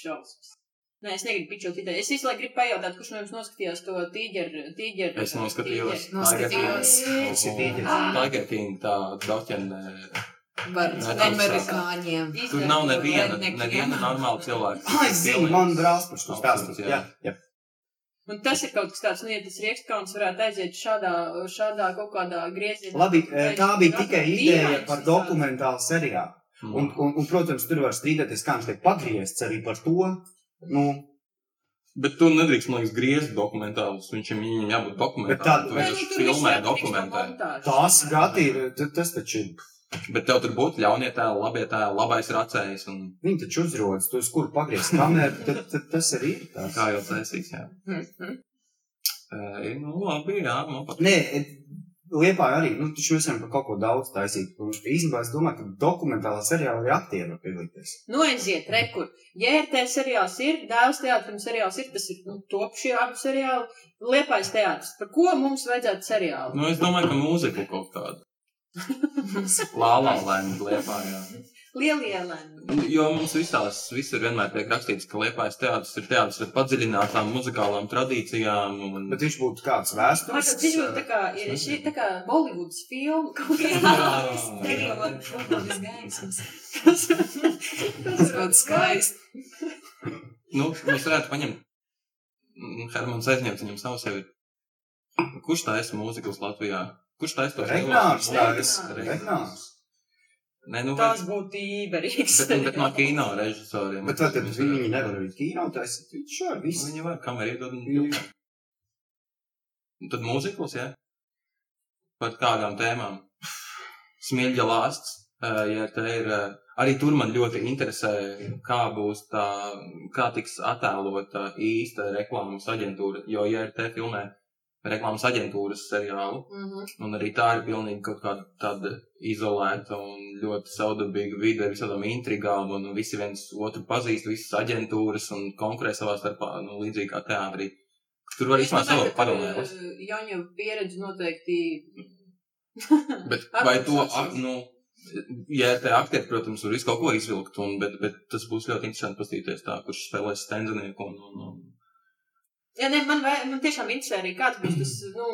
Šausmas. Nē, es negribu pičot ideju. Es visu laiku gribu pajautāt, kurš no jums noskatījās to tīģeru. tīģeru Es noskatījos. Noskatījos. Tīģeris. Tiger King, tā doķene. Par Nē, amerikāņiem. Tur nav neviena, neviena normāla cilvēka. Es zinu, man brālis par to stāstu. Jā, jā. Un tas ir kaut kas tāds, nu, ja tas riekskauns varētu aiziet šādā, šādā kaut kādā griezienā. Labi, eh, tā bija tikai ideja par dokumentālu seriālu. Un, un, un, protams, tur var strīdēties, kā viņš tiek pagriezts arī par to. Nu, Bet tu nedrīkst, man liekas, griezt dokumentālus. Viņš viņam jābūt Bet dokumentālam. tā- Tu nu, filmē montāžas. tās gadi ir, tas taču ir. Bet tev tur būtu ļaunie tēli, labie tēli, labais racējs un Viņi taču uzrodas, tu uz kuru pagriezt kameru, tad, tad tas arī ir. Tās. kā jau taisīs, jā. Mhm. E, nu, labi, jā, man pat. Nē, Liepā arī, nu, mēs varam par kaut ko daudz taisīt. Īstenībā es domāju, ka dokumentālā seriālā arī aktieri var piedalīties. Nu, aiziet, rekur. JRT seriāls ir, dēls teātrim seriāls ir, tas ir, nu, top šie abi seriāli. Liepais teātris. Par ko mums vajadzētu seriālu? Nu, es domāju, ka mūziku kaut kādu. Lālā lēni liepā, jā. Lielie lēmumi. Jo mums visās, visur vienmēr tiek rakstīts, ka liepais teātris ir teātris ar padziļinātām muzikālām tradīcijām. Un... Bet viņš būtu kāds vēstures. viņš būtu tā kā, ir šī tā kā Bollywoods filma kaut kādā. Būt gaismas. Tas būtu skaisti. Nu, mēs varētu paņemt. mm, Hermans aizņemt viņam savu sevi. Kurš taisa mūzikas Latvijā? Kurš taisa to Regnārs, tā ir. Regnārs. Nē, nu, Tas bet, būtu īberīgs. bet, bet no kino režisoriem. Bet tad viņi nevar arī kino taisīt. Viņš var visu. Viņi var un Jā. filmēt. Un Tad mūzikls, jā? Par kādām tēmām? Smilģa lāsts, eh, ja te ir, eh, arī tur man ļoti interesē, kā būs tā, kā tiks attēlota īsta reklāmas aģentūra, jo, ja ir te filmē reklāmas aģentūras seriālu, Mhm. un arī tā ir pilnīgi kaut kāda tāda izolēta un ļoti saudabīga vide ar visādām intrigām, un visi viens otru pazīst, visas aģentūras un konkurē savā starpā, nu, līdzīgi kā teātrī. Tur var izmantot savu paralēlus. eh, Jaņa pieredze noteikti. Bet vai to, ak, nu, ja te aktieri, protams, var visu kaut ko izvilkt, un, bet, bet tas būs ļoti interesanti pastīties tā, kurš spēlēs stendzinieku un, un, un Jā, nē, man, vai, man tiešām interesē arī, kāds būs tas, nu,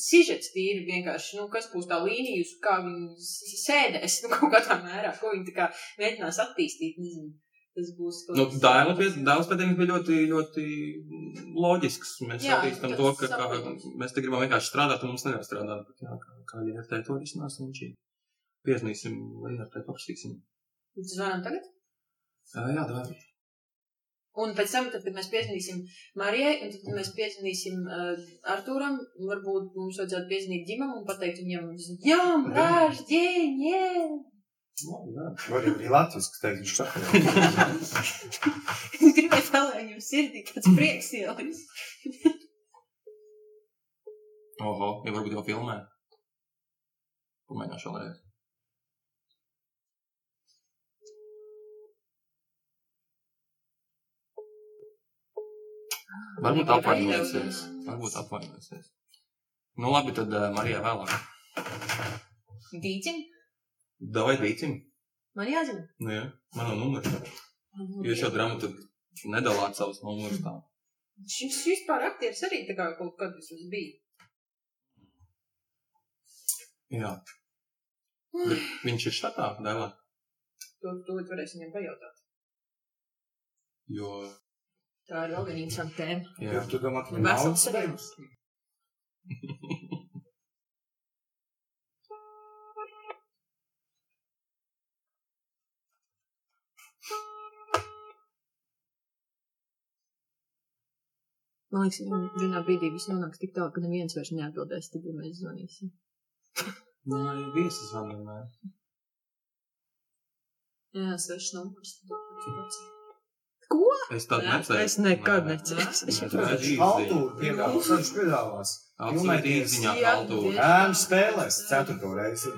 sižets tīri vienkārši, nu, kas būs tā līnija, uz kā viņi sēdēs, nu, kaut kādā mērā, ko viņi tā kā mēģinās attīstīt, nezinu. Tas būs kaut Nu, kas- pēc- dēls bija ļoti, ļoti loģisks. Mēs Jā, attīstam to, ka kā, mēs te gribam vienkārši strādāt, un mums nevar strādāt. Bet, jā, kā, kā te to risināsim, viņš ir. Pieznīsim, vai ar te paprasīsim. Zvanam tagad? Jā, jā, dāvā. Un pēc tam, tad, kad mēs piezvanīsim Marijai, un tad, kad mēs piezvanīsim uh, Artūram, varbūt mums vajadzētu piezvanīt ģimam un pateikt viņam, jā, rāždien, jē! Labi, jā. Var jau arī Latvijas, kas teikt, viņš saka. Gribēju tā, lai viņam sirdī tāds prieks ielis. Oho, ja varbūt jau filmē. Pamēģināšu vēlreiz. Varbūt apvainosies. Varbūt apvainosies. Nu labi, tad uh, Marija vēlāk. Dīķim? Davai dīcim. Man jāzina. Nu jā, man nav numurs. Jūs jau dramaturgi nedalāt savus numurus tā. Šis vispār aktieris arī tā kā kaut kad vismaz bija. Jā. Bet viņš ir štatā, dēlā. To, to varēs viņam pajautāt. Jo, Tā ir vēl viena interesanta tēma. jā. Tu domā, ka Vesels nav seriāls. Man liekas, vien- vienā brīdī viss nonāks tik tālu, ka neviens vairs neatbildēs, tad, ja mēs zvanīsim. Nu, arī viesis vēl vienmēr. Jā, svešs numurs. Ko? Es tādu Jā, necēlu. Es nekad necēlu. Altūri piedāvās, viņš piedāvās. Filmēties. īziņā Jā, kultūra. Ēnu spēlēs ceturto reizi.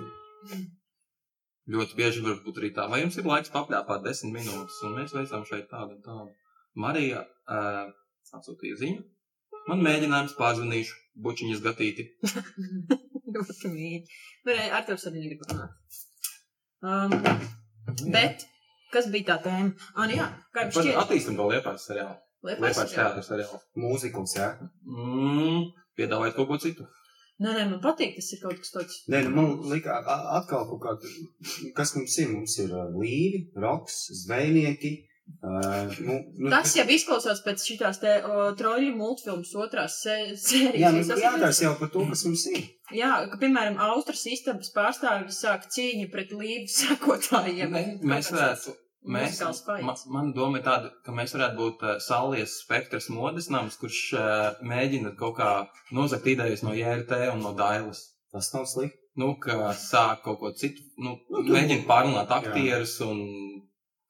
Ļoti bieži var būt arī tā, vai jums ir laiks papļāpāt desmit minūtes, un mēs veicam šeit tādu un tādu. Marija uh, atsūtīja ziņu. Man mēģinājums pārzvanīšu, bučiņas gatīti. Ļoti mīļi. Bet ar tevi arī negribu runāt. Um, bet, kas bija tā tēma? Ah, nu jā, kā jums šķiet? attīstam to liepās seriālu. Liepais teātris seriālu. Mūzikums, jā. Mm, piedāvājiet kaut ko citu. Nē, nē, man patīk, tas ir kaut kas tāds. Nē, nu man likā a- atkal kaut kāda, kas mums ir? Mums ir līvi, roks, zvejnieki. Uh, nu, nu, Tas jau izklausās pēc o, troļu multfilmas otrās sē- sērijas. Jā, nu, esmu- jātājs jau par to, kas mums ir. Jā, ka, piemēram, Austrijas istabas pārstāvji sāk cīņu pret līdzi sekotājiem. Mē- mēs varētu- Mēs, Mūzikāls ma, faids. man doma ir tāda, ka mēs varētu būt uh, Saulies spektrs modes nams, kurš uh, mēģina kaut kā nozagt idejas no JRT un no Dailas. Tas nav slikti. Nu, ka sāk kaut ko citu, nu, Nu, mēģina pārrunāt Jā. aktierus un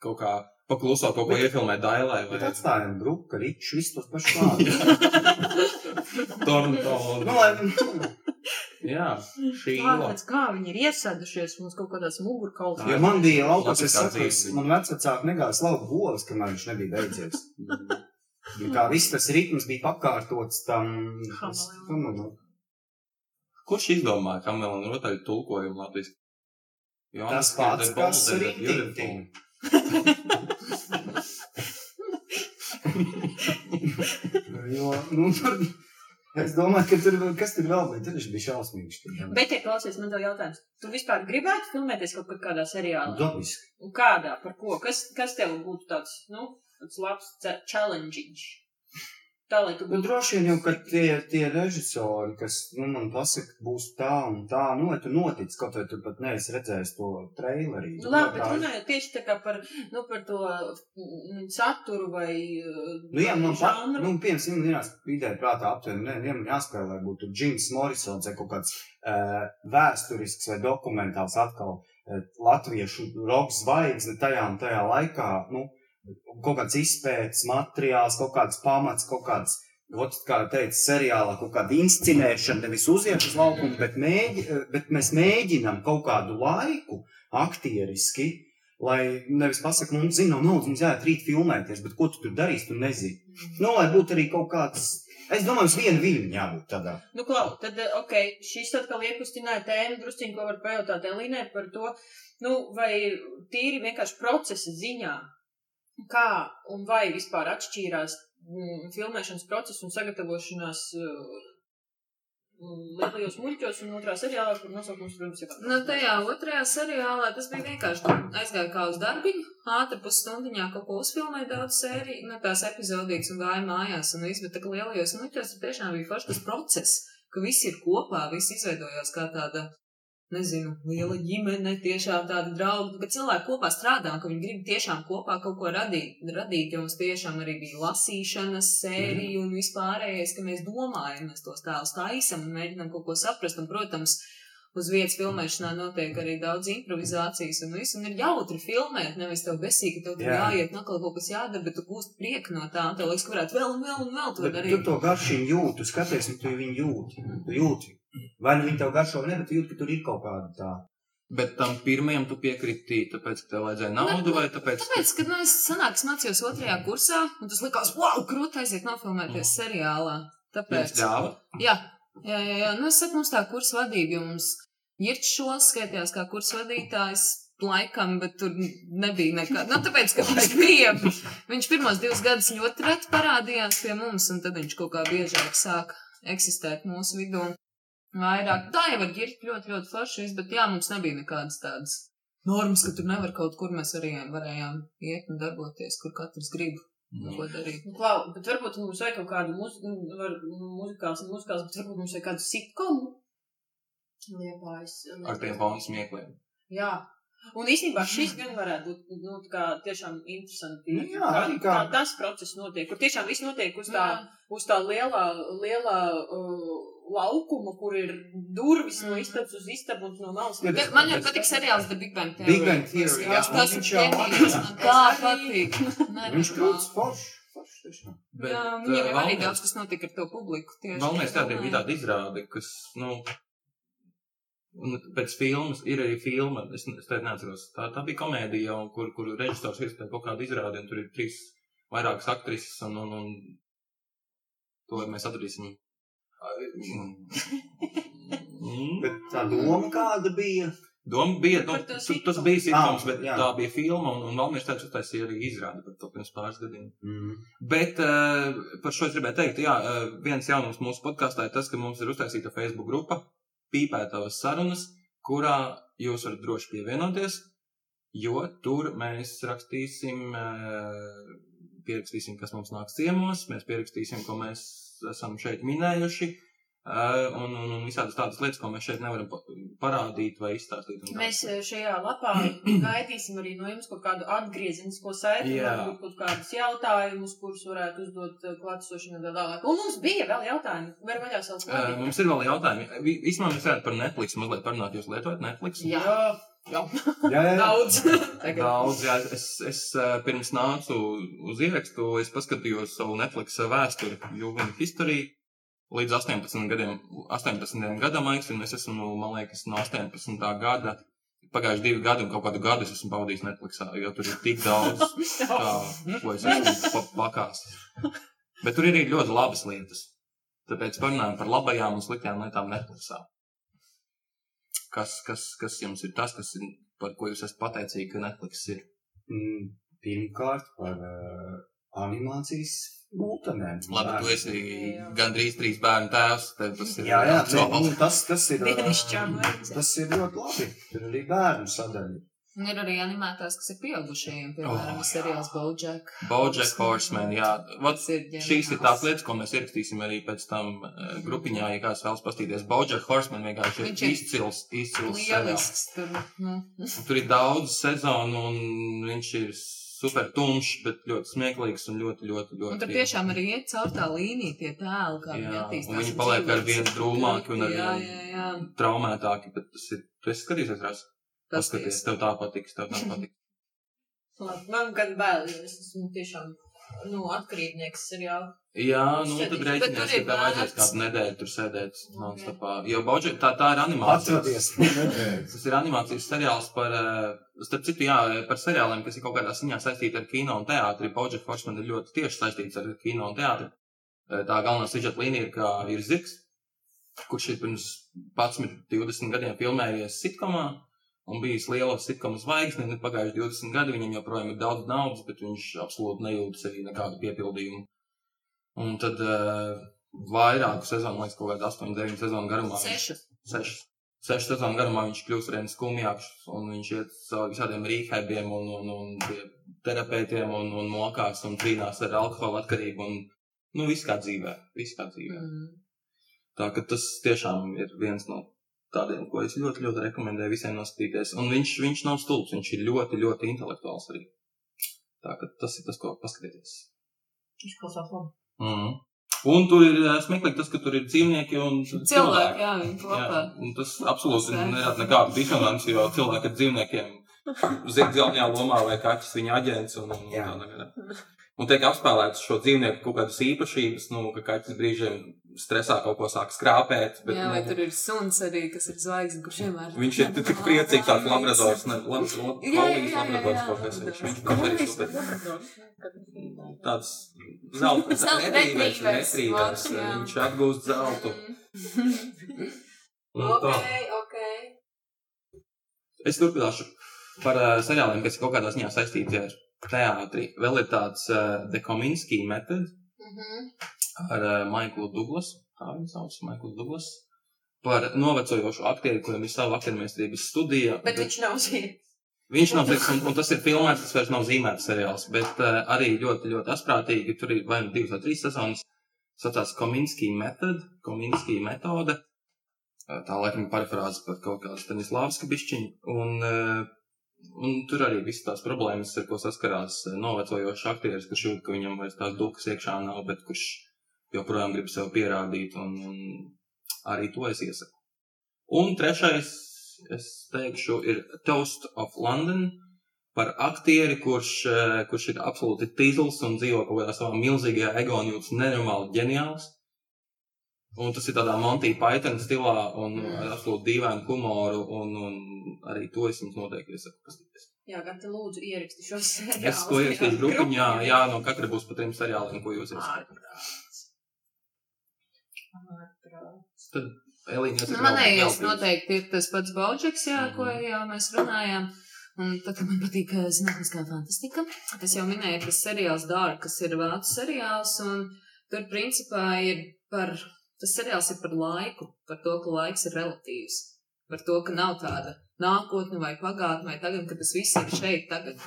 kaut kā pakluso kaut ko iefilmēt Dailai. Bet atstājam grupu, ka riču visu tos pašus vārdus. Tornto. Nu, lai, nu, Jā, šī Kāpēc, kā viņi ir iesēdušies mums kaut kādās mugurkaulās? jo man bija laukos, es saprotu, man vecāki negāja slaukt govs, kamēr viņš nebija beidzies. Un kā viss tas ritms bija pakārtots tam. tas- Hameleon. Kurš izdomāja Kamela un rotaļu tulkojumu latvijas? Tas pats, kas rītīm. Jo, nu, tur, es domāju, ka tur, kas tur vēl bija, tur bija šausmīgs. Bet, ja klausies, man tev jautājums. Tu vispār gribētu filmēties kaut kādā seriālā? Dabiski. Kādā, par ko? Kas, kas tev būtu tāds, nu, tāds labs challenge? Tā, lai tu Nu, būtu. droši vien jau, ka tie, tie režisori, kas nu, man pasaka, būs tā un tā, nu, tu notic, kaut vai tu pat neesi redzējis to trailerī. Nu, labi, bet runājot tieši tā kā par, nu, par to mm, saturu vai. Nu, jā, man pat, nu, piemēram, man ir ideja prātā aptuveni, ne, vienam jāspēlē būtu Džims Morrisons vai kaut kāds uh, vēsturisks vai dokumentāls atkal uh, latviešu roka zvaigzne tajā un tajā laikā, nu, kaut kāds izpētes materiāls, kaut kāds pamats, kaut kāds, ot, kā teica, seriālā kaut kāda inscenēšana, nevis uziet uz laukumu, bet, mēģi, bet mēs mēģinam kaut kādu laiku aktieriski, lai nevis pasaka, mums zina, nav naudas, mums jāiet rīt filmēties, bet ko tu tur darīsi, tu nezini. Nu, lai būtu arī kaut kāds, es domāju, uz vienu viļņu jābūt tādā. Nu, klau, tad, eh, ok, šis atkal iekustināja tēmu, drusciņi, ko var pajautāt Elīnai par to, nu, vai tīri vienkārši procesa ziņā, kā un vai vispār atšķīrās mm, filmēšanas process un sagatavošanās mm, lielajos muļķos un otrā seriālā, kur nosaukums, protams, ir. Nu, tajā otrajā seriālā tas bija vienkārši. Tu aizgāji kā uz darbiņu, ātri pusstundiņā kaut ko uzfilmēji daudz sēriju, no tās epizodītas un gāja mājās. Un viss, bet tā kā lielajos muļķos tiešām bija forši tas process, ka visi ir kopā, visi izveidojās kā tāda. Nezinu, liela ģimene, tiešām tāda drauga, ka cilvēki kopā strādā, un ka viņi grib tiešām kopā kaut ko radīt. radīt jo mums tiešām arī bija lasīšanas sērija un vispārējais, ka mēs domājam, mēs tos tēlus taisam un mēģinām kaut ko saprast. Un, protams, uz vietas filmēšanā notiek arī daudz improvizācijas un viss, un ir jautri filmēt, nevis tev besīgi, ka tev tur Jā. jāiet, nakal kaut kas jādara, bet tu gūst prieku no tā, un tev liekas, ka varētu vēl un vēl un vēl to Bet tu darīt. to garšību jūti, tu skaties, un tu viņu jūti. Tu jūti. Vai nu viņi tev garšo, vai ne, bet tu jūti, ka tur ir kaut kāda tā. Bet tam pirmajam tu piekriti, tāpēc, ka tev vajadzēja naudu, vai tāpēc, ka Tāpēc, kad nu, es sanāku, es mācījos otrajā kursā, un tas likās, wow, krūti aiziet nofilmēties seriālā. viens Tāpēc. ļāva? Jā, jā, jā, jā. Nu, es saku, mums tā kursa vadība, jo mums Jirčs šos skaitījās kā kursa vadītājs. laikam, bet tur nebija nekā. Nu, tāpēc, ka viņš bija, viņš pirmos divus gadus ļoti reti parādījās pie mums, un tad viņš kaut kā biežāk sāk eksistēt mūsu vidū. Vairāk. Tā jau var ģirt ļoti, ļoti forši, bet jā, mums nebija nekādas tādas normas, ka tur nevar kaut kur mēs arī varējām iet un darboties, kur katrs grib. Mm. Ko darīt? Nu, Klau, bet varbūt mums vajag kaut kādu muziku, var, muzikās, muzikās, bet varbūt mums vajag kādu sitkomu. Liepājas. Ar tiem fonu smiekliem. Jā. Un īstenībā šis gan varētu būt nu, kā tiešām interesanti. Nu jā, kā, kā kā- tas process notiek, kur tiešām viss notiek uz tā, Jā. uz tā lielā, lielā uh, laukuma, kur ir durvis no Mhm. istabas uz istabu un no malas. Ja, Bet Man jau patīk seriāls The Big Bang Theory. Big Bang Theory, Jā, tas ir Es arī- patīk. Viņš krūts foršs. Bet, Jā, uh, viņiem jau arī daudz kas notika ar to publiku. Tieši Galvenais tā, tādā bija tāda izrāde, kas, nu, un pēc filmas ir arī filma, es, es te neatceros, tā, tā bija komēdija, un kur, kur režisors iespēja kaut kādu izrādi, un tur ir trīs vairākas aktrises, un, un, un to mēs atradīsim. Mm. Bet tā doma kāda bija? Doma bija, nu, Par to tu, sitcomu. tas bija sitkoms, Ah, bet jā. tā bija filma, un, un Valmīrs teica, uztaisīja arī izrādi par to pirms pāris gadiem. Mm. Bet uh, par šo es gribēju teikt, jā, uh, viens jaunums mūsu podkāstā ir tas, ka mums ir uztaisīta Facebook grupa, pīpētavas sarunas, kurā jūs varat droši pievienoties, jo tur mēs rakstīsim, uh, pierakstīsim, kas mums nāks ciemos, mēs pierakstīsim, ko mēs esam šeit minējuši. Un, un, un visādas tādas lietas, ko mēs šeit nevaram pa- parādīt vai izstāstīt. un tā. Mēs šajā lapā gaidīsim arī no jums kaut kādu atgriezenisko saiti, Jā. varbūt kaut kādus jautājumus, kurus varētu uzdot klātesošiem un tā tālāk. Un mums bija vēl jautājumi. Var vaļā savus Uh, mums ir vēl jautājumi. Vi- Vismaz mēs varētu par Netflix mazliet parunāt. Jūs lietojat Netflix? Jā, Jā, jā, jā. daudz. Tagad. Daudz, jā, es, es pirms nācu uz ierakstu, es paskatījos savu Netflix vēsturi, Juventus History, līdz 18 gadiem, 18 gadam aiz, un es esmu, man liekas, no 18. gada, pagājuši divi gadi, un kaut kādu gadu es esmu pavadījis Netflixā, jo tur ir tik daudz, kā, ko es esmu pa- pakās. Bet tur ir arī ļoti labas lietas. Tāpēc parunājam par labajām un sliktajām lietām Netflixā. Kas, kas, kas jums ir tas, kas ir, par ko jūs esat pateicīgi, ka Netflix ir? Mm, Pirmkārt par uh, animācijas mūtenēm. Labi, tu esi Jā. gandrīz trīs bērnu tēvs. Tas ir Jā, jā, ne, nu, tas, tas ir. vajadzēs. Tas ir ļoti labi. Tur arī bērnu sadaļa. Un ir arī animētās, kas ir pieaugušajiem, piemēram, Oh, seriāls Bojack. Bojack Horseman, jā. Vat, ir šīs ir tās lietas, ko mēs ierakstīsim arī pēc tam uh, grupiņā, ja kāds vēlas pastīties. Bojack Horseman vienkārši ir ir izcils, izcils seriāls. Lielisks tur. Nu. Tur ir daudz sezonu un viņš ir super tumšs, bet ļoti smieklīgs un ļoti, ļoti, ļoti. Un tur tiešām arī iet caur tā līnija tie tēli, kā viņi attīstās. un viņi paliek ar vien drūmāki un ar vien- traumētāki, bet tas ir. Tu esi skatījies, Rās? Paskaties, tev tā patiks, tev tā patiks. Man gan bail, jo es esmu tiešām nu, atkarībnieks seriāla. Jā, nu tad Bet rēķinies, tur ka ir tev vajadzēs vērts. kādu nedēļu tur sēdēt non-stopā. Jo Bojack, tā, tā ir animācija. Tas ir animācijas seriāls par, eh, starp citu, jā, par seriāliem, kas ir kaut kādā ziņā saistīti ar kino un teātri. Bojack Horseman ir ļoti tieši saistīts ar kino un teātri. Eh, Tā galvenā sižeta līnija ir, kā ir Ziks, kurš ir pirms 11, 20 gadiem filmējies sitkomā un bijis liela sitkoma zvaigzne. un ir Pagājuši 20 gadi, viņam joprojām ir daudz naudas, bet viņš absolūti nejūt sevī nekādu piepildījumu. Un tad uh, vairāku sezonu, liekas, kaut kādā 8, 9 sezonu garumā. viņš- Sešas. sešas, sešas sezonu garumā viņš kļūst ar vien skumjāks, un viņš iet cauri visādiem rīkēbiem un, un, un terapeitiem un, un mokās un cīnās ar alkohola atkarību un, nu, viss kā dzīvē, viss kā dzīvē. Mm. Tā ka tas tiešām ir viens no tādiem, ko es ļoti, ļoti rekomendēju visiem noskatīties. Un viņš, viņš nav stulbs, viņš ir ļoti, ļoti intelektuāls arī. Tā ka tas ir tas, ko paskatieties. Izklausās labi. Mm. Un tur ir ā, smieklīgi tas, ka tur ir dzīvnieki un Cilvēki, jā, viņi kopā. Tas absolūti nerada nekādu disonanci, jo cilvēki ar dzīvniekiem zina galvenajā lomā vai kaķis viņa aģents un, un, un tā tagad. Un tiek apspēlētas šo dzīvnieku kaut kādas īpašības, nu, ka kaķis brīžiem stresā kaut ko sāk skrāpēt. Bet, Jā, vai nu, tur ir suns arī, kas ir zvaigznes, kurš vienmēr. Viņš ir tik priecīgs, tāds labradors, ne, labs, labs, labradors kaut kas. Viņš, viņš, viņš arī super. Tāds zelta, smalks, jā. viņš atgūst zeltu. Ok, ok. Es turpināšu. par uh, seriāliem, kas kaut kādā ziņā saistīti ar teātri. Vēl ir tāds uh, The Kominski Method Mhm. ar uh, Maiklu Douglasu. Tā viņa sauc, Maikls Douglas. Par novecojošu aktieri, kuram ir sava aktiermēstrības studija. Bet viņš nav zīmējis. Viņš nav teiks, un, un tas ir filmēts, tas vairs nav zīmēts seriāls, bet uh, arī ļoti, ļoti asprātīgi. Tur ir vai nu divas vai trīs sezonas. Saucās Kominski Method, Kominski metode. Uh, tā laikam parafrāze par kaut kādu Stanislavska bišķiņu. Un, uh, un tur arī visas tās problēmas, ar ko saskarās uh, novecojošs aktieris, kurš jūt, ka viņam vairs tās dukas iekšā nav, bet kurš joprojām grib sev pierādīt, un, un arī to es iesaku. Un trešais, es teikšu, ir Toast of London par aktieri, kurš, eh, kurš ir absolūti tīzls un dzīvo kaut kādā savā milzīgajā ego un jūtas nenormāli ģeniāls. Un tas ir tādā Monty Python stilā un ar absolūti dīvainu humoru, un, un arī to es jums noteikti iesaku paskatīties. Jā, gan te lūdzu ieraksti šos seriālus. Es to ierakstīšu grupiņā, jā, no katra būs pa trim seriāliem, ko jūs. Ārprāts. Tad Elīna, Nu, manējais noteikti ir tas pats Baudžeks, jā, ko jau mēs runājām. Un tad, man patīk eh, zinātniskā fantastika, es jau minēju, tas seriāls Dark, kas ir vācu seriāls, un tur principā ir par, tas seriāls ir par laiku, par to, ka laiks ir relatīvs, par to, ka nav tāda nākotne vai pagātne vai tagad, ka tas viss ir šeit tagad,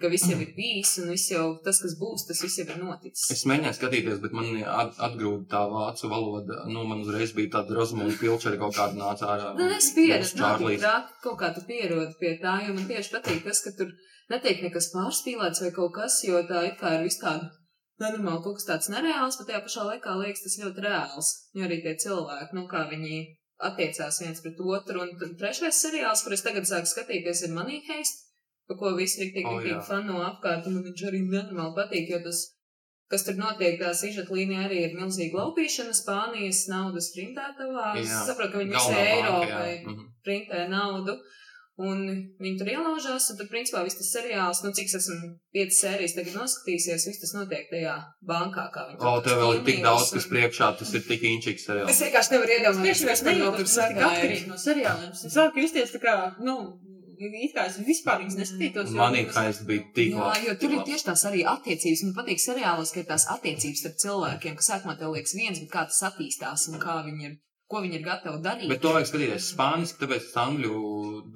ka viss jau ir bijis un viss jau tas, kas būs, tas viss jau ir noticis. Es mēģināju skatīties, bet man at, atgrūda tā vācu valoda. Nu, man uzreiz bija tāda rozmūna pilčera kaut kāda nāca ārā. Nu, es traki, kaut kā tu pierodi pie tā, jo man tieši patīk tas, ka tur netiek nekas pārspīlēts vai kaut kas, jo tā it kā ir vis tāda nenormāli kaut kas tāds nereāls, bet tajā pašā laikā liekas tas ļoti reāls, jo arī tie cilvēki, nu, kā viņi attiecās viens pret otru, un tad trešais seriāls, kur es tagad sāku skatīties, ir Money Heist, pa ko visi ir tik, O, tik jā. fano apkārt, un viņš arī nenormāli patīk, jo tas, kas tur notiek, tā sižeta līnija arī ir milzīga laupīšana Spānijas naudas printētavā. Es saprotu, ka viņi visai banka, Eiropai jā. Mhm. printē naudu. Un viņi tur ielaužās, un tad, principā, viss tas seriāls, nu, cik es esmu piecas sērijas tagad noskatījusies, viss tas notiek tajā bankā, kā viņi O, tev vēl ir tik daudz, kas priekšā, tas ir tik inčiks seriāls. Es vienkārši nevaru iedomāties, tur tas tik sagāja. atkarīgi no seriāliem. Es sāku justies tā kā, nu, it kā es vispār viņas neskatītos. jo Money es- bija tik Jā, labs. jo tur ir tieši tās arī attiecības. Man patīk seriālos, ka ir tās attiecības starp cilvēkiem, kas sākumā tev liekas viens, bet kā tas attīstās un kā viņi ir, ko viņi ir gatavi darīt. Bet to vajag skatīties spāniski, tāpēc tas angļu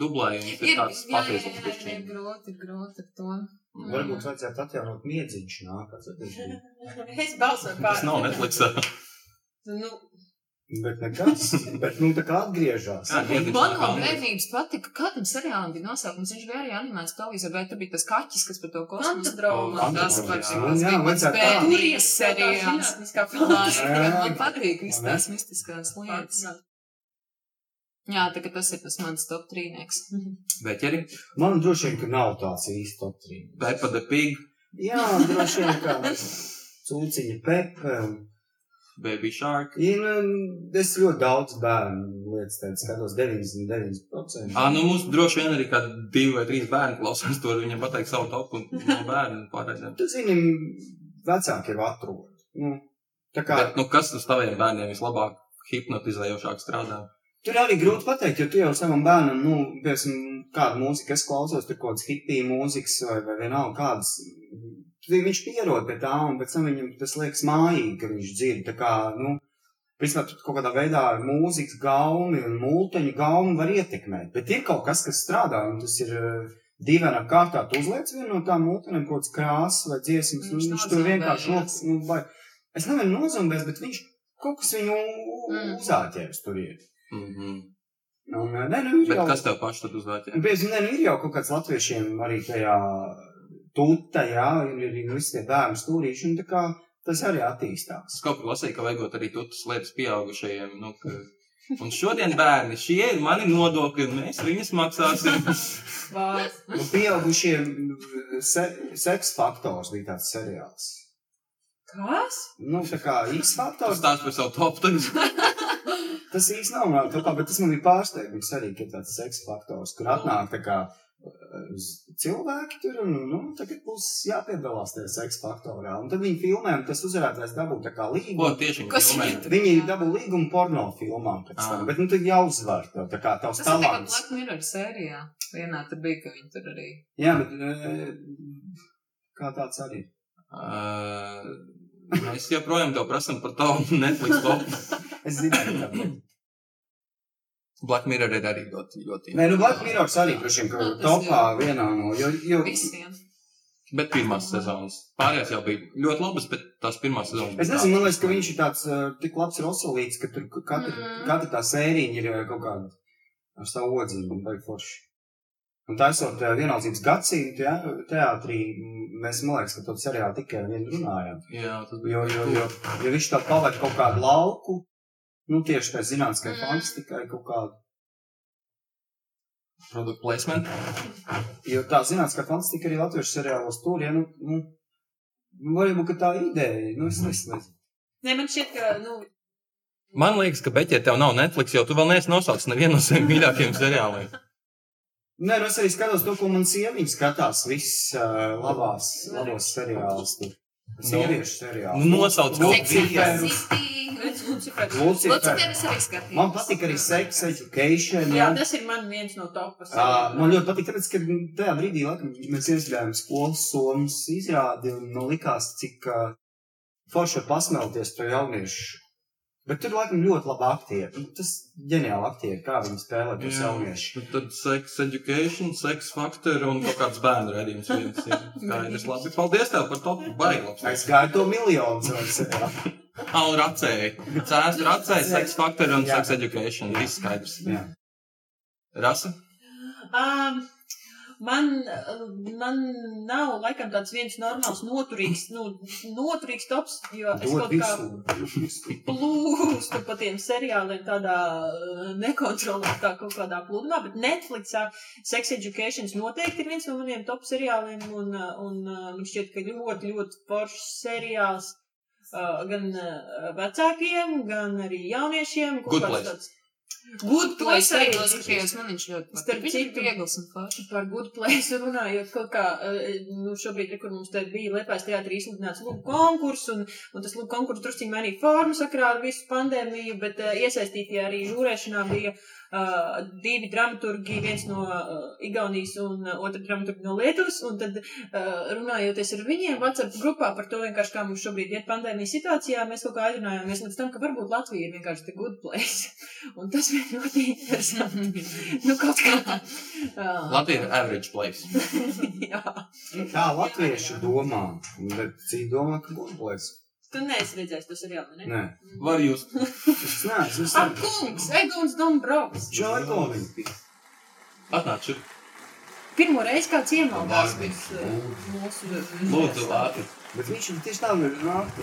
dublējums ir ir, tāds patiesis jā, ir grūti, ir grūti ar to. Varbūt vajadzētu atjaunot miedziņš nākot. Es balsoju pār. Tas nav Netflixā. Nu, Bet nekas. Bet, nu, tā kā miedziņš Man no bērnības patika, kādam seriālam bija nosaukums. Viņš bija arī animēts televīzijā, bet tur bija tas kaķis, kas par to kosmosu. Antidroma. O, Tas. Tas Jā, bija bērnības seriāls. Man, patīk visas Vai tās mistiskās lietas. Jā, tā kā tas ir tas mans top trīnieks. Bet arī Man droši vien, ka nav tāds īsti top 3. Peppa the Pig, Jā, droši vien, ka cūciņa pepe. Baby Shark. Ja, nu, es ļoti daudz bērnu lietas tādas skatos, 99%. Ā, nu mums droši vien arī kādi divi vai trīs bērni klausās to, viņam pateikt savu topu no bērnu pārējiem. Tu zini, vecāki jau atrod. Nu, tā kā Bet, nu, kas uz taviem bērniem vislabāk hipnotizējošāk strādā? Tur arī grūti pateikt, jo tu jau savam bērnam, nu, piemēram, kādu mūziku es klausos, tur kaut kādas hipija mūzikas vai, vai vienalga kādas. Viņš pierod pie tā, un pēc tam viņam tas liekas mājīgi, ka viņš dzird. Tā kā, nu, tu kaut kādā veidā ar mūzikas gaumi un multeņu gaumi var ietekmēt. Bet ir kaut kas, kas strādā, un tas ir eh, dīvainā kārtā. Tu uzliec vienu no tām multenēm kaut kāds krāsas vai dziesmas, un Viņš viņš tur vienkārši loks, nu, vai, es nevaru nozombēs, bet viņš kaut kas viņu Mm. uzāķēs tur ir. Mm -hmm. Un, nē, nu, ir Bet jau, kas tev paši tad uzvērtē? Bieži vien ir jau kaut kāds latviešiem arī tajā tūta, jā, ir arī visi tie bērnu stūrīši, un tā kā tas arī attīstās. Es kaut kur lasīju, ka vajagot arī tutas lietas pieaugušajiem. Nu, ka... Un šodien bērni, šie ir mani nodokļi, un mēs viņus maksāsim. Nu, pieaugušiem se, seks faktors bija tāds seriāls. Kas? Nu, tā kā Tas faktors, tās par savu topu tagad. tas īsti nav tā kā, bet tas man bija pārsteigums arī, ka tāds seks faktors, kur atnāk tā kā cilvēki tur, un, nu, tagad būs jāpiedalās tajā seksa faktorā. Un tad viņi filmē, un tas uzvarētājs dabū tā kā Ko līgumu. tieši viņi filmē? viņi- dabū līgumu porno filmām pēc tam, Ah. bet nu tad jāuzvar tev, tā kā tavs Tas ir tikai talants. Black Mirror sērijā. Vienā tur bija, ka viņi tur arī. Jā, bet e, kā tāds arī. Uh, mēs joprojām tev prasām par tavu Netflix topu. Es zināju, ka tā. Black Mirror ir arī ļoti, ļoti. Nē, nu Black Mirrors arī, droši vien, ka Nu, topā vienā no, jo, jo Visiem. Bet pirmās sezonas. Pārējās jau bija ļoti labas, bet tās pirmās sezonas. Es nezinu, man liekas, ka viņš ir tāds tik labs rosolīts, ka tur katra, Mm. katra tā sērija ir kaut kāda ar savu odziņu un vajag forši. Un tā esot uh, vienaldzības gadsimta ja, teātrī, mēs, man liekas, ka to seriālu tikai vien runājam. Jā, tas Jo, bija. jo, jo, jo viņš tā pavada kaut kādu lauku, nu tieši tā zinātniskai Mm. fantastikai kaut kādu. Product placement. Jo tā zinātniskā fantastika arī latviešu seriālos tur, ja, nu, nu, nu varbūt, ka tā ideja, nu, es nezinu. Nē, man šķiet, ka, nu, Man liekas, ka Beķē tev nav Netflix, jo tu vēl neesi nosaucis nevienu no saviem mīļākajiem seriāliem. Nē, nu es arī skatos to, ko man sieviņa skatās. Viss uh, labās, labos seriālus. tur. Sieviešu seriālus. Nu, nosauc arī skatījās. Man patīk arī sex education. Jā, Jā, tas ir man viens no topas. Uh, man ļoti patīk, tāpēc, ka tajā brīdī laikam, mēs izgājām skolas somas izrādi un nu, likās, cik uh, forši var pasmelties to jauniešu. Bet tur laikam ļoti labi aktieri. Nu, Tas ģeniāli aktieri, kā viņi spēlē tos jauniešus. Nu, Tad sex education, sex factor un kaut kāds bērnu ir Skaidrs, labi. Paldies tev par to. Baigi labs. Es gāju to miljonu seriālā. Al racēji. Cēst racēji, sex factor un sex education. Viss skaidrs. Jā. Rasa? Um, man, man nav laikam tāds viens normāls, noturīgs, nu, noturīgs tops, jo es Dod kaut kā visu. plūstu pa tiem seriāliem tādā uh, nekontrolētā kaut kādā plūdumā, bet Netflixā Sex Education noteikti ir viens no maniem top seriāliem, un, uh, un uh, man šķiet, ka ļoti, ļoti foršs seriāls uh, gan uh, vecākiem, gan arī jauniešiem. Good Place. tāds- Good Place arī arī noskatījos, man viņš ļoti Starp patīk. Ir citu- viegls un foršs. Par good place runājot, kaut kā, eh, nu, šobrīd, kur mums te bija Liepājas teātrī izsludināts lūk konkurss, un, un tas lūk konkurss drusciņ mainīja formu sakrā ar visu pandēmiju, bet uh, iesaistītie arī žūrēšanā bija uh, divi dramaturgi, viens no uh, Igaunijas un uh, otra dramaturgi no Lietuvas, un tad uh, runājoties ar viņiem WhatsApp grupā par to vienkārši, kā mums šobrīd iet pandēmijas situācijā, mēs kaut kā aizrunājāmies līdz tam, ka varbūt Latvija ir vienkārši the good place. un tas bija ļoti interesanti. nu, kaut kā. Uh, Latvija ir average place. Jā. Tā latvieši domā, bet citi domā, ka gudrs. Tu neesi redzējis to seriālu, ne? Nē, Var jūs? es neesmu. Es Ak, neesmu. kungs, Egons Dombrovs. Čārkovi. Atnāc šur. Pirmo reizi kāds iemaldās mūsu Lūdzu, ātri. Bet viņš tieši tā, ir nākt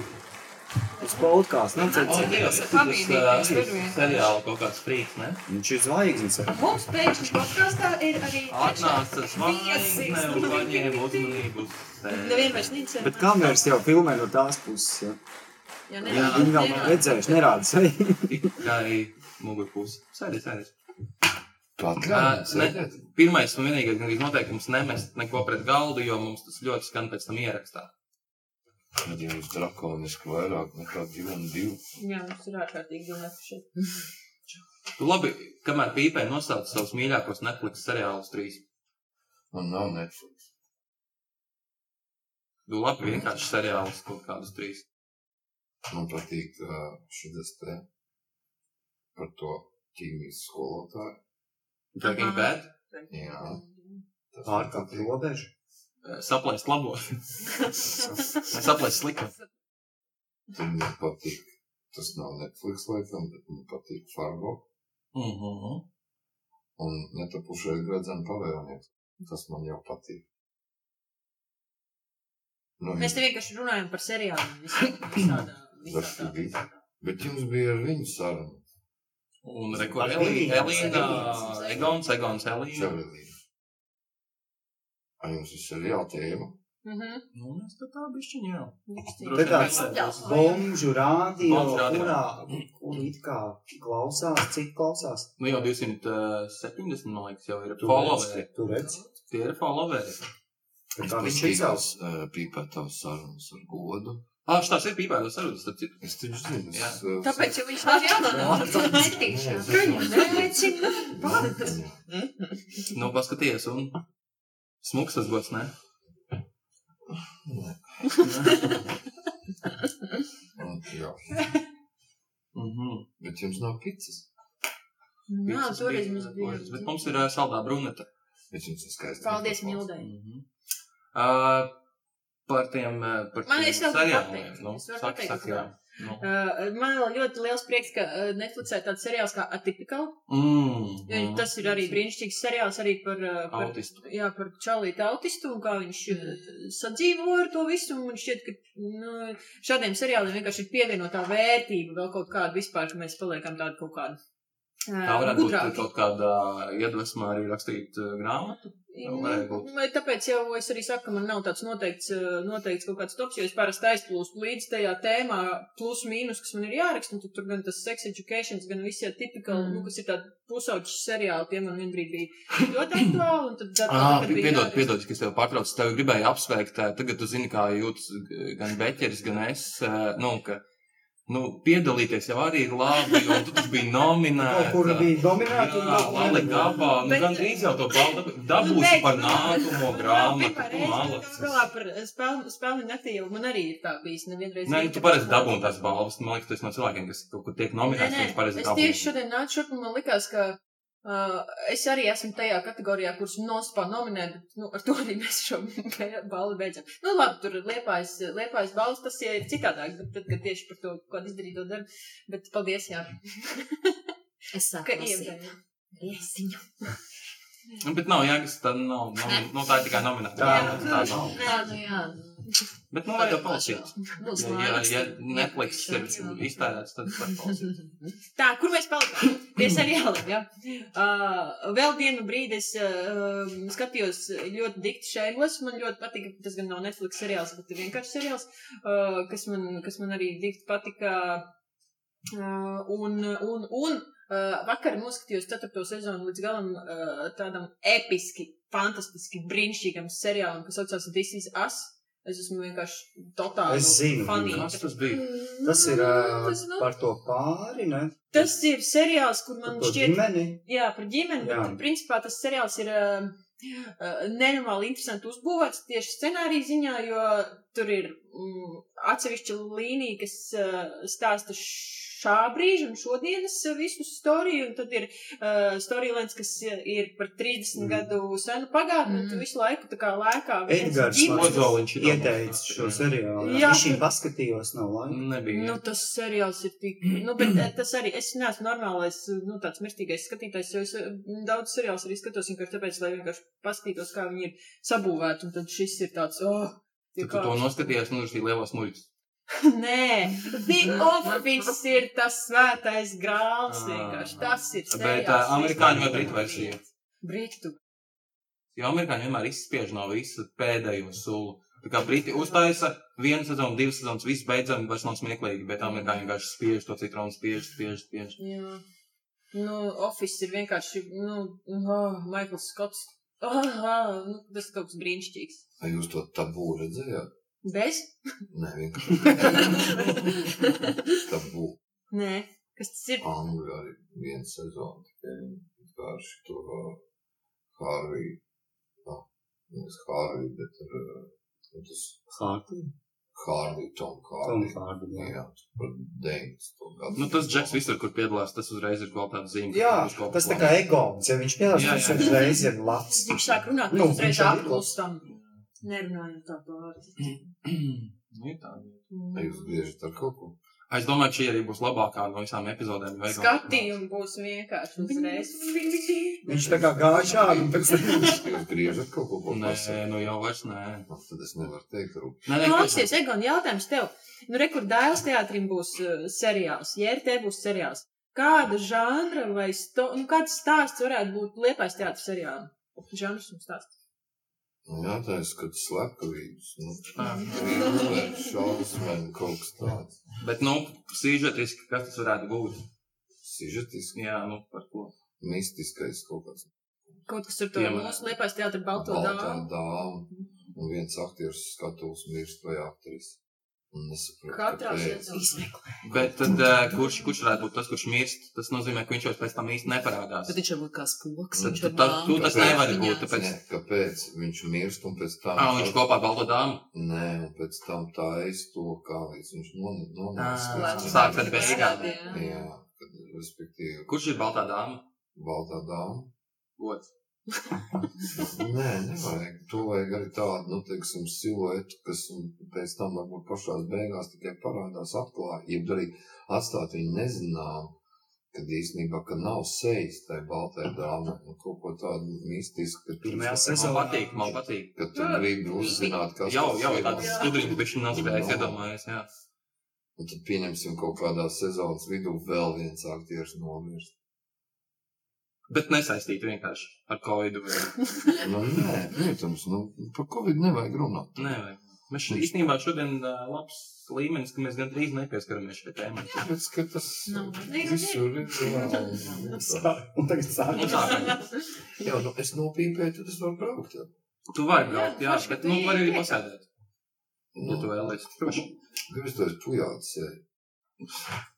uz podkāstu. O, Nāciet, Dievs, Tas uh, tur vienkārši. seriāli kaut kāds frīks, ne? viņš ir zvaigznes. Mums pēkšņi podkāstā ir arī Atnāca zvaigzne un paņēma uzmanību. Nevienu vairs nīcē. Bet kameras jau filmē no tās puses. Ja. Jā, Viņi, viņi vēl nav redzējuši, nerāda sevi. Tikai mugurpuse. Sēdi, sēdi. Pirmais un vienīgais noteikums nemest neko pret galdu, jo mums tas ļoti skan pēc tam ierakstā. Tad jums drakoniski vairāk nekā divi un divi. Jā, mums ir ārkārtīgi šeit. Tu labi, kamēr pīpē nosauc savus mīļākos Netflix seriālus trīs. Man nav Netflix. Tu labi vienkārši seriālus kaut kādus trīs. Man patīk uh, šis te par to ķīmijas skolotāju. Breaking Bad, Jā. Tas Pārkāpt robežu. Saplēst labo. saplēst slikto. Tad man patīk. Tas nav Netflix laikam, bet man patīk Fargo Mhm. un netapušais gradzena pavēlnieks. Tas man jau patīk. Nu, Mēs te vienkārši runājam par seriāliem. visā- Visādā, visādā, visādā. Bet jums bija ar viņu saruna. Un reko Ar Elīna, Elīnu. Elīna, Egons, Egons, Elīna. Vai jums ir seriāla tēma? Mhm. Nu, mēs tā tā bišķiņ jau. Te tāds bomžu rādio, kurā, kur it kā klausās, cik klausās. Nu jau 270, man liekas, jau ir followeri. tu redzi. Tie ir followeri. Bet Kā viņš izaugs? Pīpēt tavas sarunas ar godu. Ah, šitās ir pīpētas sarunas, starp citu. Es taču zinu. Jā. Tāpēc jau viņš nav jānāk. Nu, paskaties, un smuks tas gods, ne? Nē. Jā. Mhm. Bet jums nav pizzas. Jā, Piecas toreiz bija, mums bija. Bet mums ir ā, saldā bruneta. Bet jums ir skaisti. Paldies Mildai. Mhm. Uh, par tiem, ā, par Man tiem es vēl varu seriāliem. pateikt. Nu, Es varu saki, pateikt, saki, jā. Nu. Uh, man vēl ļoti liels prieks, ka uh, Netflixē tāds seriāls kā Atypical. Mm, Mm. Tas ir arī brīnišķīgs seriāls arī par, uh, par, Autistu. jā, par čalītu autistu un kā viņš uh, sadzīvo ar to visu. Man šķiet, ka nu, šādiem seriāliem vienkārši ir pievienotā vērtība vēl kaut kāda vispār, ka mēs paliekam tādi kaut kādi. Uh, Tā varētu būt gudrāki. kaut kāda iedvesma arī rakstīt grāmatu. Varētu būt. Nu, Tāpēc jau es arī saku, ka man nav tāds noteikts, eh, noteikts kaut kāds tops, jo es parasti aizplūstu līdz tajā tēmā, plus mīnus, kas man ir jāraksta, un tad tur gan tas sex education, gan visi tie tipikali, Mm. nu, kas ir tādi pusauģi seriāli, tie man vienbrīd bija ļoti aktuāli, un tad, tad, Ah, piedod, piedod, ka es tev pārtraucu. Tev gribēju apsveikt. ā, Tagad tu zini, kā jūtas gan Beķeris, gan es. Nu, ka, nu, piedalīties jau arī ir labi, un tu taču biji nominēta. Kur bija dominēta un Jā, nebija. Gabā, nu, Bet- gan drīz jau to balvu dabūsi Beidz, par nu, nākamo nu, grāmatu. malacis. kad galā par spēli, spēli naktī jau man arī ir tā bijis, nevienreiz. Nē, tu kā- dabūni tās balvas. Man liekas, tas no cilvēkiem, kas kaut kur tiek Nē, nominēts, nē, viņš es dabūni. tieši šodien nācu šurp un man likās, ka uh, es arī esmu tajā kategorijā, kuras nospā nominē, bet nu, ar to arī mēs šo balvu beidzam. Nu, labi, tur liepājas, liepājas balvas, tas ir citādāk, bet tad, kad tieši par to kaut kādu izdarīto darbu. Bet paldies, jā, Es ka saku, ievērēji. Riesiņu. Nu, Bet nav jēgas, tad nav. nav nu, tā ir tikai nominācija. Tā, Tā, tā nav. Jā, nu jā. Bet, nu, lai jau palasītu. Būs Ja, ja, Netflix iepirkšanas, iztērēts, tad var palasīt. Tā, kur mēs palikām? Pie seriāliem, jā. Uh, vēl vienu brīdi es uh, skatījos ļoti dikti šēmles. Man ļoti patika, tas gan nav Netflix seriāls, bet vienkārši seriāls, uh, kas, man, kas man arī dikti patika. Uh, un, un, un uh, vakar noskatījos ceturto sezonu līdz galam uh, tādam episki, fantastiski, brīnišķīgam seriālam, kas saucās This is Us. Es esmu vienkārši totāli Es zinu, fanīga. Kas tas bija? Tas ir ā, Tas nav- par to pāri, ne? Tas ir seriāls, kur Par man to šķiet, ģimeni. Jā, par ģimeni, Jā. bet principā tas seriāls ir uh, nenormāli interesanti uzbūvēts tieši scenārija ziņā, jo tur ir mm, atsevišķa līnija, kas uh, stāsta šā brīža un šodienas visu storiju, un tad ir uh, storylines, kas ir par 30 Mm. mm. gadu senu pagātni, un tu Mm. visu laiku tā kā lēkā viens Edgars ir ieteica šo seriālu. Jā. Viņš viņu paskatījos, nav laika. Nebija. Nu, tas seriāls ir tik. Nu, bet eh, tas arī. Es neesmu normālais, nu, tāds mirstīgais skatītājs, jo es eh, daudz seriālus arī skatos vienkārši tāpēc, lai vienkārši paskatītos, kā viņi ir sabūvēti. Un tad šis ir tāds, oh, Tu to noskaties, nu, šī lielās muļķis. Nē, The Office ir tas svētais grāls Ah. vienkārši. Tas ir. Bet seriāls, uh, amerikāņu vai britu versija? Britu. Jo amerikāņi vienmēr izspiež no visa pēdējo sulu. Tā kā briti uztaisa vienu sezonu, divas sezonas, viss beidzami vairs nav smieklīgi, bet amerikāņi vienkārši spiež to citronu, spiež, spiež, spiež. Jā. Nu, Office ir vienkārši, nu, oh, Maikls Skots. Oh, oh, nu, tas ir kaut kas brīnišķīgs. Vai jūs to tabū redzējāt? Bez? Nē, vienkārši tabū. Nē. Kas tas ir? Anglijā arī viena sezona tikai vienkārši to uh, Harvey. Ah, nevis Harvey, bet ar uh, nu, tas Hārti. Harvey, Tom Tom Harvey. Hārdi, jā. Jā, tur par 19. gadu. Nu, tas Džeks visur, kur piedalās, tas uzreiz ir kvalitātes zīme. Jā, kaut tas tā kā egons, ja viņš piedalās, tas uzreiz ir labs. Viņš sāk runāt, Nu, uzreiz viņš Nerunājam tā pāri. Nu, ir tādi. Vai jūs griežat ar kaut ko? Es domāju, šī arī būs labākā no visām epizodēm. Skatījumi būs vienkārši uzreiz. Viņš tā kā gāja šādi, un pēc tam Jūs griežat kaut ko Nē, pasakāt? nu jau vairs nē. Nu, Tad es nevaru teikt, ka Nē, nē, Klausies, Egon, jautājums tev. Nu, rekur Dāles teātrim būs uh, seriāls, JRT būs seriāls. Kāda žanra vai sto, nu, kāds stāsts varētu būt Liepais teātris seriālam? Žanrs un stāsts. Jātājs, ka slepkavības, nu, trīlēr, šausmēm, kaut kas tāds. Bet, nu, sīžetiski, kas tas varētu būt? Sižetiski, Jā, nu, par ko? mistiskais kaut kāds. Kaut kas ar to Piemēram. mūsu liepais teātri balto Baltā dāmu. dāma. Un viens aktieris skatos mirst vai aktris. Katrā sezonā. Bet tad, uh, kurš, kurš varētu būt tas, kurš mirst, tas nozīmē, ka viņš vairs pēc tam īsti neparādās. Bet viņš var būt kā spoks. Tad var tas- tu tas nevari būt, tāpēc- Ne, kāpēc viņš mirst un pēc tam. Ah, viņš kopā ar balto dāmu. Nē, un pēc tam tā es to kā līdz viņš līdz- sāks ar beigām. Jā. Respektīvi, Kurš ir baltā dāma? baltā dāma. Gods. Nē, nevajag. To vajag arī tādu, nu, teiksim, siluetu, kas un pēc tam varbūt pašās beigās tikai parādās atklāja. Jeb arī atstāt viņu nezinām, kad īstenībā, ka nav sejas tai baltai dāmai. Nu, kaut ko tādu mistisku, ka tu, Pirmajā Man sezonā. patīk, man patīk. ka tu gribi uzzināt, kas Jau, jau tāds skudriņš bišķi nospējis, iedomājies, jā. Un tad pieņemsim kaut kādā sezonas vidū vēl viens aktieris nomirst. Bet nesaistīt vienkārši ar Covid. Nu, nē, protams, nu, par Covid nevajag runāt. Nē, vai. Mēs šodien, īstenībā šodien uh, labs līmenis, ka mēs gan drīz nepieskaramies šai tēmai. Tāpēc, ka tas Nu, ir, visur ir reāli. Un tagad Nu, sākam. Jā, nu, es nopīpēju, tad es varu braukt. Jā. Tu vari braukt, Jā, jā, bet nu, vari arī pasēdēt, ja tu Nu, vēlies. Droši. Kāpēc tu esi pujāts? jā?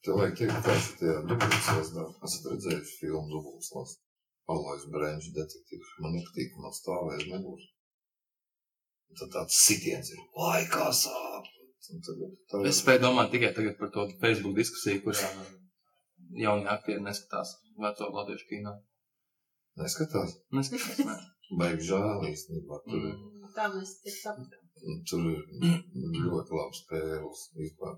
Tev vajag teikt, kā šitajā dubultslāstā. Esat redzējuši filmu dubultslāstā. Alois Brēnčs detektīvs. Man nepatīk, ka man stāvēja uz muguras. Tad tāds sitiens ir, lai kā sāp. Tagad Es spēju domāt tikai tagad par to Facebook diskusiju, kurā jaunie aktieri neskatās veco latviešu kino. neskatās. Neskatās, nē. Baigi žēl īstenībā. Tur, ir- Mm. Tā mēs tik sapratām. tur ir ļoti labs spēles vispār.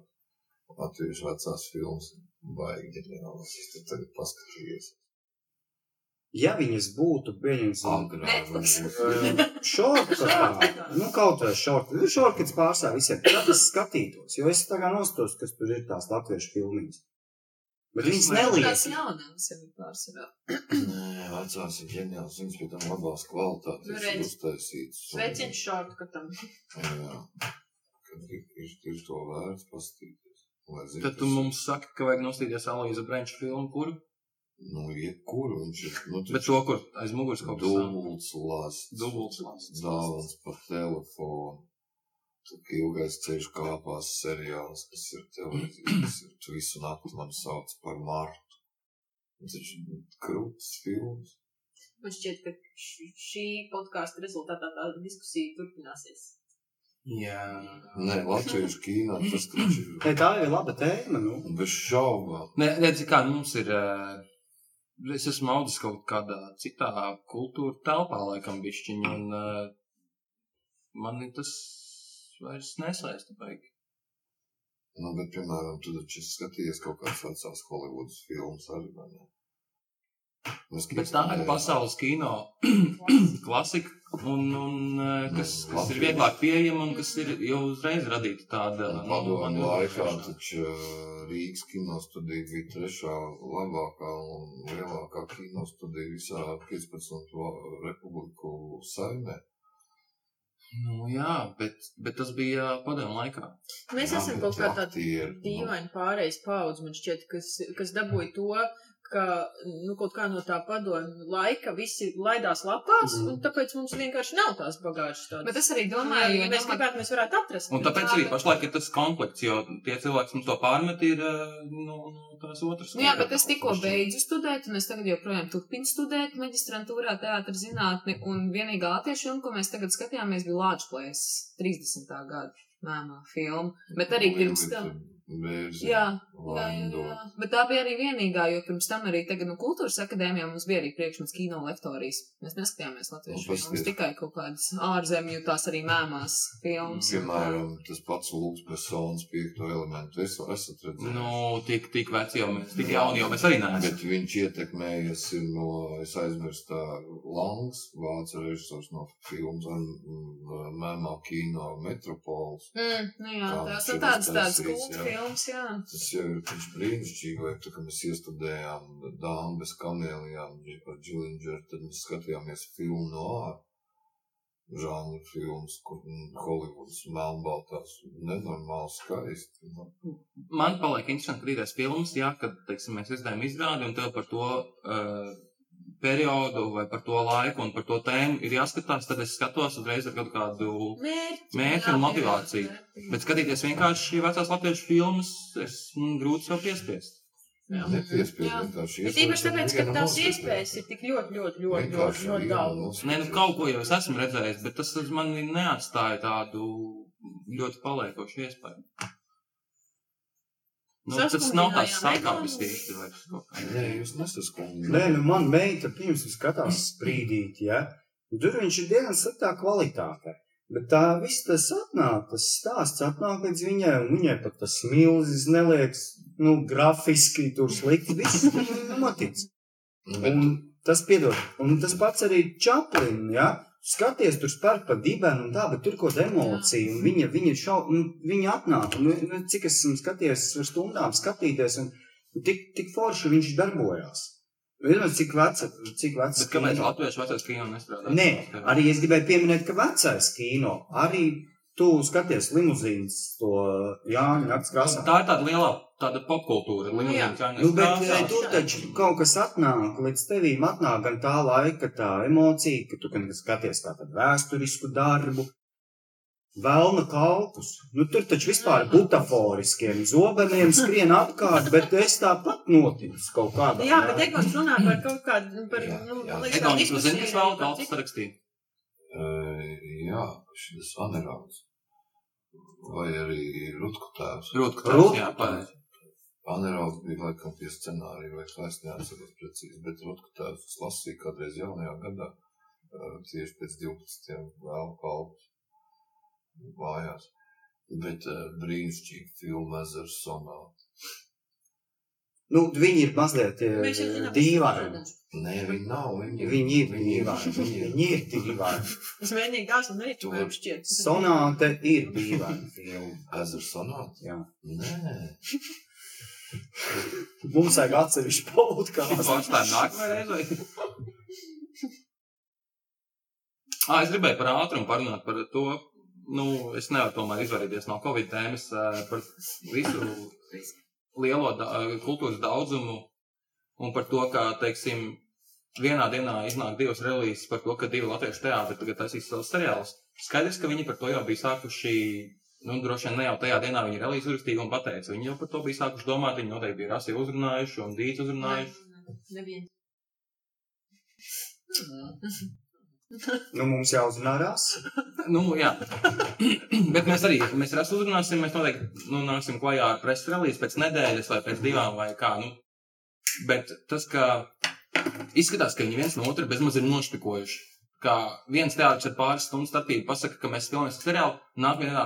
Latviešu vecās filmas baigi ģeniālas. Es tur tagad paskatījos. Ja viņas būtu, pieņemsim, šorkatā, nu kaut vai šorkatā, nu šorkats pārstāv visiem, tad es skatītos, jo es tagad nostos, kas tur ir tās latviešu filmiņas. Bet viņas laiku Tās neliek. jaunās jau ir pārsvarā. Nē, vecās ir ģeniāls. Viņas pie tam labās kvalitātes Nu, ir uztaisītas. Sveiciens šortkatam. Jā, kad ir, ir, ir to vērts pastīties. Zinu, Tad tu mums saki, ka vajag nostīties Aloisa Brenča filmu, kuru? Nu, jebkuru viņš ir. Nu, Bet to, kur aiz muguras kaut kas tāds. Dubults lasts. Dubults lasts. Dāvans pa telefonu. Tik ilgais ceļš kāpās seriāls, kas ir televīzija, kas ir tu visu nakti man sauc par Martu. Tas ir krūts films. Man šķiet, ka šī podkāsta rezultātā tā diskusija turpināsies. Jā. Nē, latviešu kīnā tas taču ir Te Tā ir laba tēma, nu. bez šaubām. Nē, redzi, kā mums ir. ā, Es esmu audzis kaut kādā citā kultūra telpā, laikam, bišķiņi, un ā, mani tas vairs nesaista baigi. Nu, bet, piemēram, tu taču skatījies kaut kādas vecās Holivudas filmas arī, vai ne? Bet tā ir pasaules kino klasika, un, un ā, kas, kas ir vieglāk pieejama un kas ir jau uzreiz radīta tāda. nu, Padomu laikā taču uh, Rīgas kinostudija bija trešā labākā un lielākā kinostudija visā 15 va- republiku saimē. Nu, jā, bet, bet tas bija padomu laikā. Mēs Jā, esam kaut kā tādi nu, dīvaini pārējais paudze, man šķiet, kas, kas dabūja to, ka, nu, kaut kā no tā padomu laika visi laidās lapās, Mhm. un tāpēc mums vienkārši nav tās bagāžas tādas. Bet es arī domāju, ja mēs domāju- gribētu, mēs varētu atrast. Un tāpēc arī pašlaik ir tas konflikts, jo tie cilvēki, mums to pārmet, ir ā, no, no tās otras. Nu, jā, bet es tikko beidzu studēt, un es tagad joprojām turpinu studēt maģistrantūrā teātra zinātni, un vienīgā filma, ko mēs tagad skatījāmies, bija Lāčplēs 30. gada mēmā filma. Bet arī pirms tam. Bērzi, Jā, Jā, jā, jā. Bet tā bija arī vienīgā, jo pirms tam arī tagad no kultūras akadēmijā mums bija arī priekšmets kino lektorijas. Mēs neskatījāmies latviešu Un filmas, tikai kaut kādas ārzemju, tās arī mēmās filmas. Piemēram, tas pats Lūks Besons piekto elementu. Es esat redzējis. Nu, tik, tik veci jau mēs, tik jauni jau mēs arī neesam. Bet viņš ietekmējies ir no, es aizmirstu, tā Langs, vācu režisors no filmas un mm, mēmā kino Metropols. Mm, nu jā, Tā tās ir tādas, tādas kultu jā. Filmas, jā. Tas jau ir brīnišķīgi, vai tā, ka mēs iestudējām Dāmu bez kamēlijām ar Džilindžeru, tad mēs skatījāmies filmu no ārā. Žānu filmas, kur Holivudas melnbaltās nenormāli skaisti. Nu, Man paliek interesanti, ka rītās filmas, jā, kad, teiksim, mēs izdevām izrādi un tev par to uh, periodu vai par to laiku un par to tēmu ir jāskatās, tad es skatos uzreiz ar kaut kādu Mērķi. mērķi un motivāciju. Bet skatīties vienkārši vecās latviešu filmas, es mm, grūti sev piespiest. Vienkārši Bet īpaši tāpēc, ka tās iespējas ir tik ļoti, ļoti, ļoti, ļoti, ļoti daudz. Nē, nu kaut ko jau es esmu redzējis, bet tas uz mani neatstāja tādu ļoti paliekošu iespēju. Nu, tas nav tāds sakāpis īsti vairs kaut kā. Nē, jūs nesaskundāt. Nē, nu man meita pirms skatās sprīdīt, ja. Tur viņš ir diezgan sliktā kvalitātē. Bet tā viss tas atnāk, tas stāsts atnāk līdz viņai, un viņai pat tas milzis neliekas, nu, grafiski tur slikti. Viss notic. Bet, Un tas piedod. Un tas pats arī Čaplin, ja. Skaties, tur spēr pa dibenu un tā, bet tur kaut kāda emocija, un viņa, viņa šau, un viņa atnāk, un, nu, cik es esmu skaties, var stundām skatīties, un, un tik, tik forši viņš darbojās. Vienmēr cik veca, cik veca. Bet kāpēc latviešu vecais kino nestrādā? Nē, arī es gribēju pieminēt, ka vecais kino, arī tu skaties limuzīnas, to Jāņa nakts krāsā. Tā ir tāda liela tāda popkultūra, Nu, jā. limuzīna Nu, bet krāsā. eh, tur taču kaut kas atnāk, līdz tevīm atnāk gan tā laika, tā emocija, ka tu gan skaties kā tādu vēsturisku darbu. Vēlna kalpus. Nu, tur taču vispār butaforiskiem zobeniem skrien apkārt, bet es tāpat noticu kaut kādā. Jā, bet Egons runā par kaut kādu, nu, par, Jā, nu, liekas, tā Ekonomikas diskusija ziņas ir vēl daudz cik- sarakstīt. eh, jā, šis anerauds. Vai arī Rutku tēvs. Rūtku tās, jā, pareizi. Anerauds bija laikam pie scenārija, vai kā es neatceros precīzi, bet Rutku tēvs es lasīju kādreiz jaunajā gadā, tieši pēc 12. vēl kalpus mājās. Bet uh, brīnišķīgi filma Ezers sonāta. Nu, viņi ir mazliet dīvaini. Nē, viņi nav. Viņi, Viņi ir dīvaini. Viņi ir. Dīvaini. Es mēģināju gāzt, un arī Tu tu vari- man šķiet. Sonāte ir dīvaina filma. Ezers sonāta? Jā. Nē. Mums vajag atsevišķu podkāstu. Pārstāvjiem nākamajai reizei. Ah, es gribēju par ātrumu parunāt par to. Nu, es nevaru tomēr izvairīties no Covid tēmas par visu lielo da kultūras daudzumu un par to, ka, teiksim, vienā dienā iznāk divas relīzes par to, ka divi latviešu teātri tagad taisīs savus seriālus. Skaidrs, ka viņi par to jau bija sākuši, nu, droši vien ne jau tajā dienā viņi relīzi uzrakstīja un pateica. Viņi jau par to bija sākuši domāt, viņi noteikti bija rasi uzrunājuši un dīdzi uzrunājuši. Neviens. Nu, mums jāuzrunā rasa. Nu, jā. Bet mēs arī, ja mēs rasu uzrunāsim, mēs noteikti nu, nāksim klajā ar preses relīzi pēc nedēļas vai pēc divām vai kā. Nu. Bet tas, ka izskatās, ka viņi viens no otra bezmaz ir nošpikojuši. Kā viens teātris ar pāris stundu starpību pasaka, ka mēs filmēsim seriālu, nākamajā dienā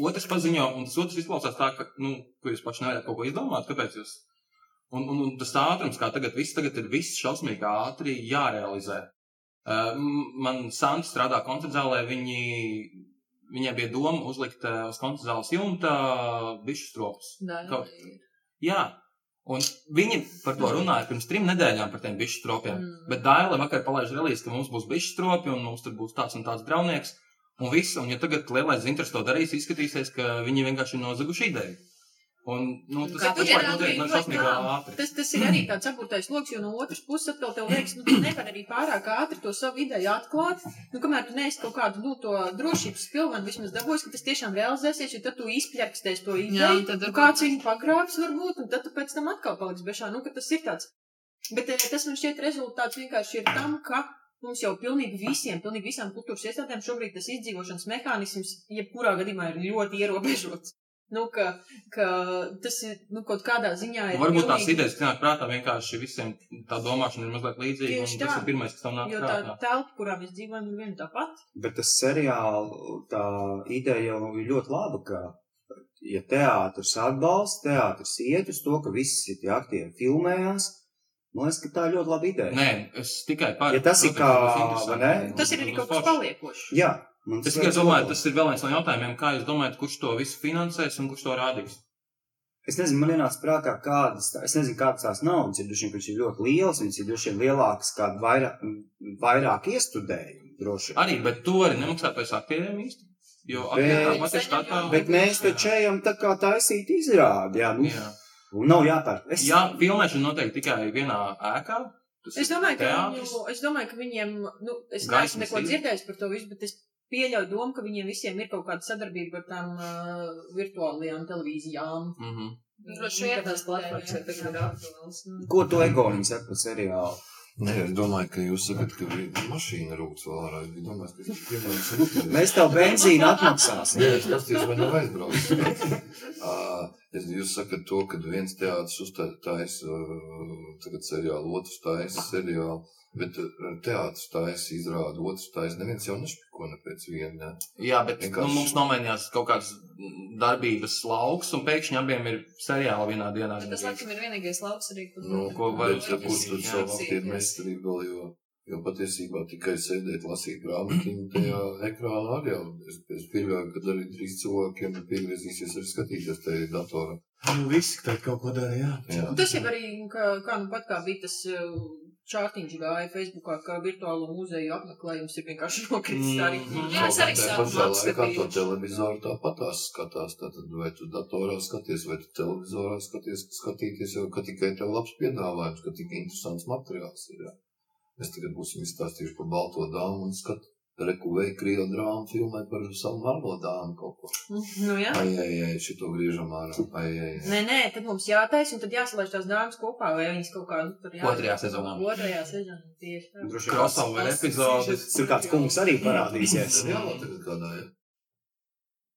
otrs paziņo, un tas otrs izklausās tā, ka, nu, ko jūs paši nevarat kaut ko izdomāt, kāpēc jūs. Un, un, un tas ātrums, kā tagad viss tagad ir viss šausmīgi ātri jārealizē. Uh, man Santa strādā koncertzālē, viņi, viņai bija doma uzlikt uh, uz koncertzāles jumta bišu stropus. Kaut- Jā, un viņi par to runāja pirms trim nedēļām par tiem bišu stropiem. Mm. Bet Daila vakar palaiž relīzi, ka mums būs bišu stropi un mums tur būs tāds un tāds draunieks. Un viss, un ja tagad lielais zintrs to darīs, izskatīsies, ka viņi vienkārši ir nozaguši ideju. Un, nu, tas tas ieraugi, notiek ātri. Tas, tas ir arī tāds apgūtais lokus, jo no otras puses atkal tev liekas, nu, tu nevari arī pārāk ātri to savu ideju atklāt. Nu, kamēr tu neesi kaut kādu, nu, to drošības pilvenu vismaz dabūjis, ka tas tiešām realizēsies, jo tad tu izpļarkstēs to Jā, ideju, un tad nu, kāds viņu pagrābs varbūt, un tad tu pēc tam atkal paliks bešā, nu, ka tas ir tāds. Bet eh, tas man šķiet rezultāts vienkārši ir tam, ka mums jau pilnīgi visiem, pilnīgi visām kultūras iestādēm šobrīd tas izdzīvošanas mehānisms, jebkurā gadījumā ir ļoti ierobežots. Nu, ka, ka tas ir nu, kaut kādā ziņā. ir Varbūt tās pilnīgi- idejas, kas nāk prātā, vienkārši visiem tā domāšana ir mazliet līdzīga. Tieši un Tas tā. ir pirmais, kas tam nāk Jo tā prātā. telpa, kurā mēs dzīvojam, ir viena tā pati. Bet tas seriāls, tā ideja jau ir ļoti laba, ka, ja teātris atbalsta, teātris iet uz to, ka visi tie aktieri filmējās, man liekas, ka tā ir ļoti laba ideja. Nē, es tikai par. Ja tas ir Protams, kā, interesanti. vai ne? Tas ir arī kaut kas paliekošs. Jā, man Es tikai domāju, tas ir vēl viens no jautājumiem, kā jūs domājat, kurš to visu finansēs un kurš to rādīs. Es nezinu, man ienāca prātā, kādas, tā, es nezinu, kādas tās naudas ir, ka viņas ir ļoti lielas, viņas ir droši vien lielākas, kāda vairāk, vairāk iestudējumu, droši. Arī, bet tu vari nemaksāt pēc aktieriem īsti. Jo Bet- aktieriem patiesi tā kā. Bet mēs taču ejam tā kā taisīt izrādi, jā, nu, Jā. Un nav jāpērk. Es, Jā, filmēšana notiek tikai vienā ēkā. Tas Es domāju, ka, teātris. viņu, es domāju, ka viņiem, nu, es Gaismas neesmu neko ir. dzirdējis par to visu, bet es pieļauju domu, ka viņiem visiem ir kaut kāda sadarbība ar tām uh, virtuālajām televīzijām. Mhm. Droši vien tās platformas ir aktuāls. nu. Ko tu Egonim saka par seriālu? Nē, es domāju, ka jūs sakat, ka mašīna rūks vēl ārā. Es domājis, ka ir piemērs rūks. Mēs tev benzīnu atmaksāsim. Nē, es paskatījos, vai nav aizbraucis. Es- jūs sakat to, ka viens teātris uztaisa uh, tagad seriālu, otrs taisa seriālu, bet uh, teātris taisa izrāda, otrs taisa. Neviens jau nešpiko ne pēc viena. Ne? Jā, bet nu, Vienkārši- mums nomainījās kaut kāds darbības lauks, un pēkšņi abiem ir seriāli vienā dienā. Bet Tas, laikam, ir vienīgais lauks arī, kur Nu, ko var- bet, kur tur savu aktieru meistarību vēl, jo, jo patiesībā tikai sēdēt, lasīt grāmatiņu tajā ekrānā arī jau. Es, es pieļauju, ka arī drīz cilvēkiem piegriezīsies arī skatīties tajā datorā. Nu, visi tagad kaut ko dara, jā. Jā. Un Tas jau arī, kā, kā nu pat kā bija tas uh, čārtiņš gāja Facebookā, ka virtuālo muzeju apmeklējums ir vienkārši nokritis arī. Mhm. Jā, es arī pašā laikā to televizoru tāpatās skatās. Tātad vai tu datorā skaties, vai tu televizorā skaties, skatīties, jo ka tikai tev labs piedāvājums, ka tik interesants materiāls ir. Jā. Mēs tagad būsim izstāstījuši par balto dāmu un skat, reku veikt krievu drāmu filmai par savu marlo dāmu kaut ko. Nu, jā. Ai, ai, ai, šito griežam ārā. Ai, ai, ai. Nē, nē, tad mums jātaisa, un tad jāsalaiž tās dāmas kopā, vai viņas kaut kā, nu, tur jā. Otrajā sezonā. Otrajā sezonā, tieši tā. Droši Crossover epizodes. Tur kāds kungs arī parādīsies. Jā, tagad kādā, jā.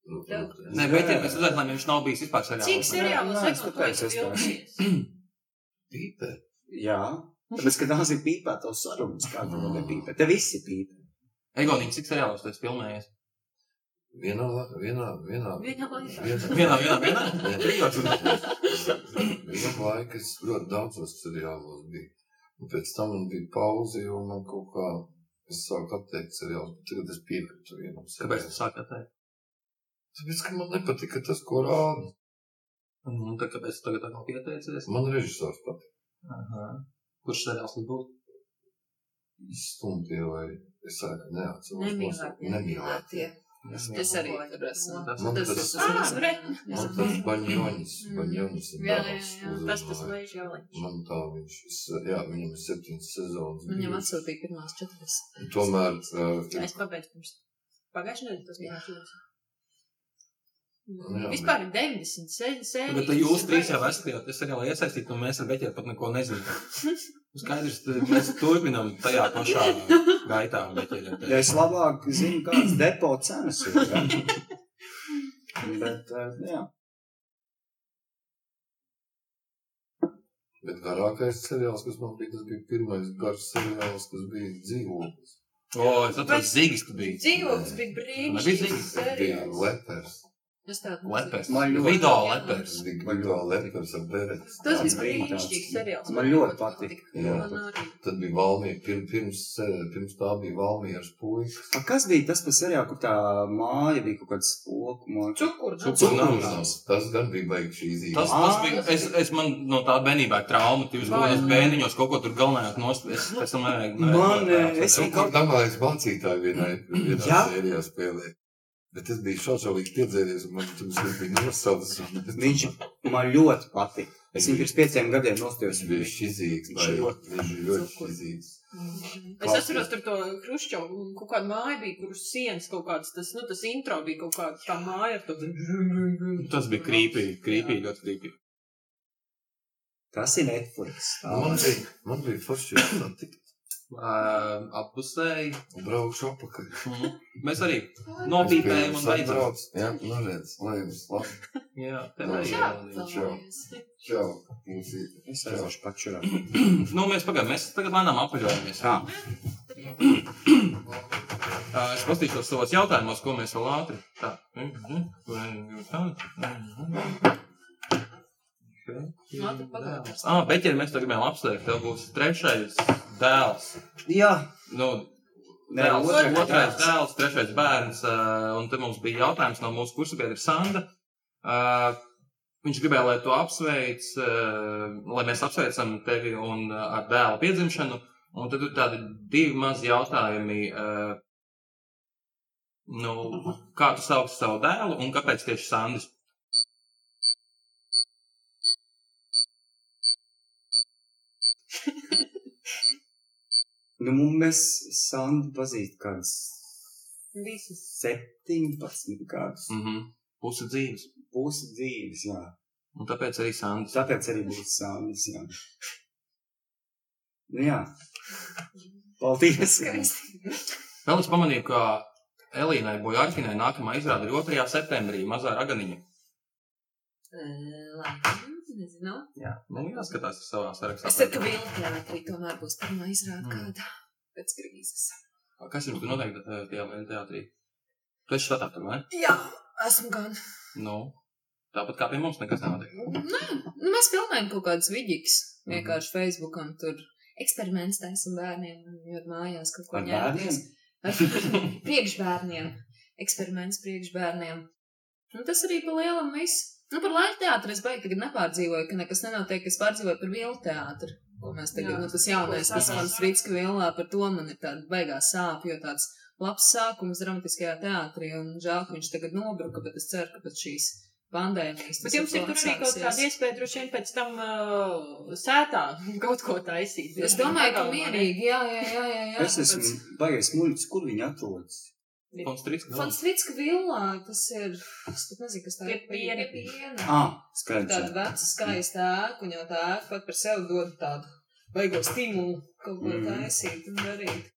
Nē, bet ir, es lai viņš nav bijis vispār Cik seriāls. seriālos Nē, es filmējies? Pīpē. Jā. Tāpēc, ka tās ir pīpētas sarunas, kā tu vēl nepīpē. Te visi pīpē. Egonīgi, cik seriālos tu esi filmējies? Vienā, vienā, vienā. Vienā. Vienā, vienā, vienā? Vienu laiku es ļoti daudzos seriālos biju. Un pēc tam man bija pauze, jo man kaut kā, es sāku atteikt seriālus, bet tagad es piekritu vienam Kāpēc tu seriālam. sāki atteikt? Tāpēc, ka man nepatika tas, ko rāda. Un tad kāpēc tu tagad atkal pieteicies? Man režisors patīk. Aha. Kurš seriāls tas būtu? Izstumtie vai es neatceros. Nemīlētie. Nemīlētie. Es arī tur esmu. Tas- Man Tas- tas, Ah, tas- re. man tas baņonis, baņonis ir Jā, jā, darbs Tas tas jālaiž. Man tā viņš, es, jā, viņam ir septiņas sezonas. Viņam atsūtīja pirmās četras. Tomēr, uh, Es pabeidzu pirms pagājušajā nedēļā tas bija šos. Jā, Vispār ir 90 sē- sērijas. Bet jūs trīs jau esat jau tas seriālā iesaistīti, un mēs ar Beķeru pat neko nezinām. Skaidrs, ka mēs turpinām tajā pašā gaitā. Beķeru. Ja es labāk zinu, kādas depo cenas ir. Ja? Bet, eh, jā. Bet garākais seriāls, kas man bija, tas bija pirmais garš seriāls, kas bija dzīvoklis. O, es atceros, Zigis tu biji. Dzīvoklis bija brīnišķīgs. Tas bija seriāls. lepers. Es tādu Lepers. Man ļoti- Video lepers. Tas bija video lepers ar bereti. Tas bija brīnišķīgs seriāls. Man ļoti patika. Jā. Arī. Tad bija Valmija, pirms, pirms, pirms tā bija Valmijas puikas. A, Kas bija tas par seriālu, kur tā māja bija kaut kāds spoku māja? Cukur. Cukurnams. Tas gan bija baigi šī zīme. Tas, tas bija, es, es man no tā bērnībā trauma, uzgājies ne? bēniņos, kaut ko tur galvenajā nost, es pēc tam nevajag. Man, eh, es Kaut kur damājas mācītāji vienai, vienā Jā. sērijā spēlē. Bet tas bija šaušalīgi piedzēries, un man tur bija nosaucis. Viņš man ļoti patika. Es viņu pirms pieciem gadiem nostājos. Viņš bija šizīgs, Viņš vai ļoti- viņš bija ļoti šizīgs. Es atceros, tur to Hruščovu, kaut kāda māja bija, kur uz sienas kaut kāds, tas, nu, tas intro bija kaut kāda tā māja ar to. Tas bija krīpīgi, krīpīgi, ļoti krīpīgi. Tas ir Netflix. Man bija, man bija forši satikt. Uh, Appusēji. Braukšu apakaļ. Mhm. Mēs arī nopīpējam un beidzam. Jā, redz, lai jums labi. Jā, tev Jā. arī. Čau. jā. Čau. Mūsīt. Es aiziešu pačurā. Nu, mēs pagaidām, mēs tagad lēnām apaļojamies. Tā. Uh, es paskatīšos savos jautājumos, ko mēs vēl ātri. Tā. Ātri pagājās. Ah, bet ja mēs tagad gribējām apsveikt, tev būs trešais dēls. Jā. Nu, Nē, dēls, otrais otrais dēls. dēls, trešais bērns. Uh, un te mums bija jautājums no mūsu kursabiedra Sanda. Uh, viņš gribēja, lai tu apsveic, uh, lai mēs apsveicam tevi un ar dēlu piedzimšanu. Un tad ir tādi divi mazi jautājumi. Nu, kā tu sauc savu dēlu un kāpēc tieši Sandis? Nu, mums mēs Sandu pazīst kāds Visas. 17 gadus. Mhm. Pusi dzīves. Pusi dzīves, jā. Un tāpēc arī Sandrs. Tāpēc arī būs Sandas, jā. Nu, jā. Paldies. Vēl es pamanīju, ka Elīnai Bojārkinai nākamā izrāda ir 2. septembrī mazā raganiņa. Laikam, nezinu. Jā, nu jāskatās savā sarakstā. Es ceru, ka Vilna teātrī tomēr būs pirmā izrāda Mm. kāda pēc krīzes. Kas jums tur noteikti eh, tajā Lielajā teātrī? Tu esi štatā vai? Jā, esmu gan. Nu, tāpat kā pie mums nekas nenotiek. Nē, nu, mēs filmējam kaut kādas vidīgas. Vienkārši Facebookam tur eksperiments taisam bērniem, jo mājās kaut ko. Ar priekšbērniem. Eksperiments priekšbērniem. Un tas arī pa lielam viss. Nu, par laivu teātru es beigtu tagad nepārdzīvoju, ka nekas nenotiek, es pārdzīvoju par vielu teātru. Ko mēs tagad, Jā. nu, tas jaunais, tas Ko mans Rītska vielā, par to man ir tāda beigās sāp, jo tāds labs sākums dramatiskajā teātrī, un žēl, ka viņš tagad nobruka, bet es ceru, ka pēc šīs pandēmijas. Bet jums ir tur arī kaut kāda iespēja droši vien pēc tam uh, sētā kaut ko taisīt. Es domāju, ka mierīgi, jā, jā, jā, jā. jā. Es esmu baigais muļķis, kur viņi atrodas. Konstrīts, Fonstrītska villā, tas ir, es pat nezinu, kas tā Pie piena. Pie piena. Ah, skaidrs. Tāda veca, skaista ēka, un jau tā ēka pat par sevi dod tādu baigo stimulu kaut ko Mhm. taisīt un darīt.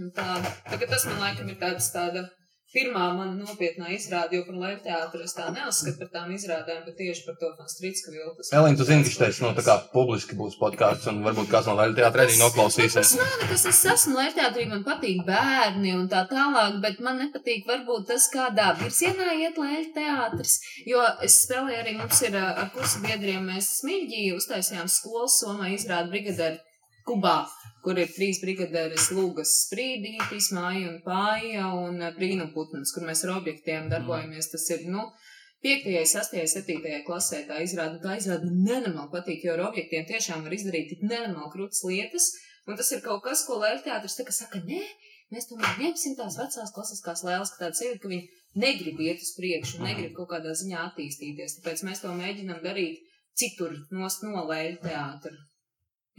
Un tā, ka tas man laikam ir tāds tāda pirmā man nopietnā izrāde, jo par Lēvu teātru es tā neuzskatu par tām izrādēm, bet tieši par to Fonstrītska villu. tas Elīna, tu zini, ka šeit no tā kā publiski būs podkāsts, un varbūt kāds no Latvijas teātra arī Tas noklausīsies. nav nekas, es esmu Latvijā, man patīk bērni un tā tālāk, bet man nepatīk varbūt tas, kādā virzienā iet Latvijas teātris. Jo es spēlēju arī, mums ir ar kursu biedriem, mēs smilģī uztaisījām skolas somā izrādu brigadēru Kubā, kur ir trīs brigadēras lūgas sprīdītis, māja un pārija un ā, brīnumputns, kur mēs ar objektiem darbojamies. Tas ir, nu, 5, 6, 7 klasē. Tā izrāda, tā izrāda nenormāli patīk, jo ar objektiem tiešām var izdarīt tik nenormāli krūtas lietas, un tas ir kaut kas, ko Lēļa teātris tā kā saka, nē, mēs tomēr ņemsim tās vecās klasiskās lēlas, ka tāds ir, ka viņi negrib iet uz priekšu, un negrib kaut kādā ziņā attīstīties, tāpēc mēs to mēģinam darīt citur nost no Lēļa teātra.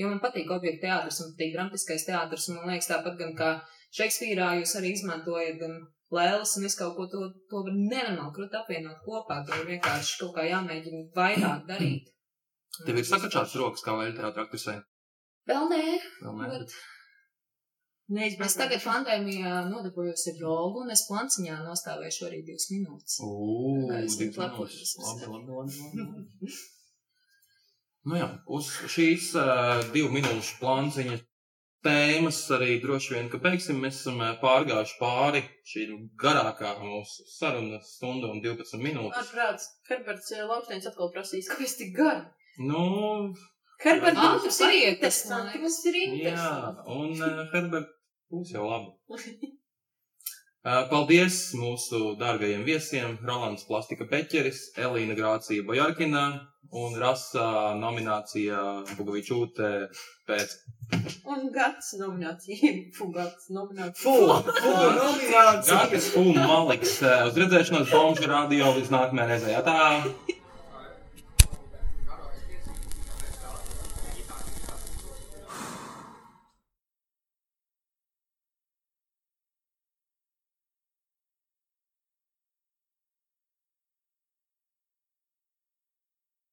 Jo man patīk objekta teātris un patīk dramatiskais teātris, un man liekas tāpat gan kā Šekspīrā jūs arī izmantojat gan lēlas, un es kaut ko to, to nenormāli krūt apvienot kopā, to ir vienkārši kaut kā jāmēģina vairāk darīt. Tev ir sakačāts rokas, kā teātra aktrisē. Vēl nē, Vēl nē. bet Neizbraukt. es tagad pandēmijā nodarbojos ar jogu, un es planciņā nostāvēšu arī divas minūtes. Es divas minūtes. Labi, labi, labi, labi. Nu jā, uz šīs uh, divu minūšu plānciņa tēmas arī droši vien, ka beigsim, mēs esam pārgājuši pāri šī garākā mūsu saruna stunda un 12 minūtes. Ārprāts, Herberts Lauksteins atkal prasīs, kāpēc tik gari? Nu, Herbert, Ah, mums tas ir interesanti, mums ir jā, interesanti. un uh, Herbert būs jau labi. Uh, Paldies mūsu dārgajiem viesiem, Rolands Plastika Beķeris, Elīna Grācija Bojarkina un Rasa nominācija Bugavičūte pēc Un gads nominācija, fugats nominācija. Fu, fu, nominācija. Gājas un Maliks. Uz redzēšanos Bomžu radio līdz nākamajai reizei. Tā!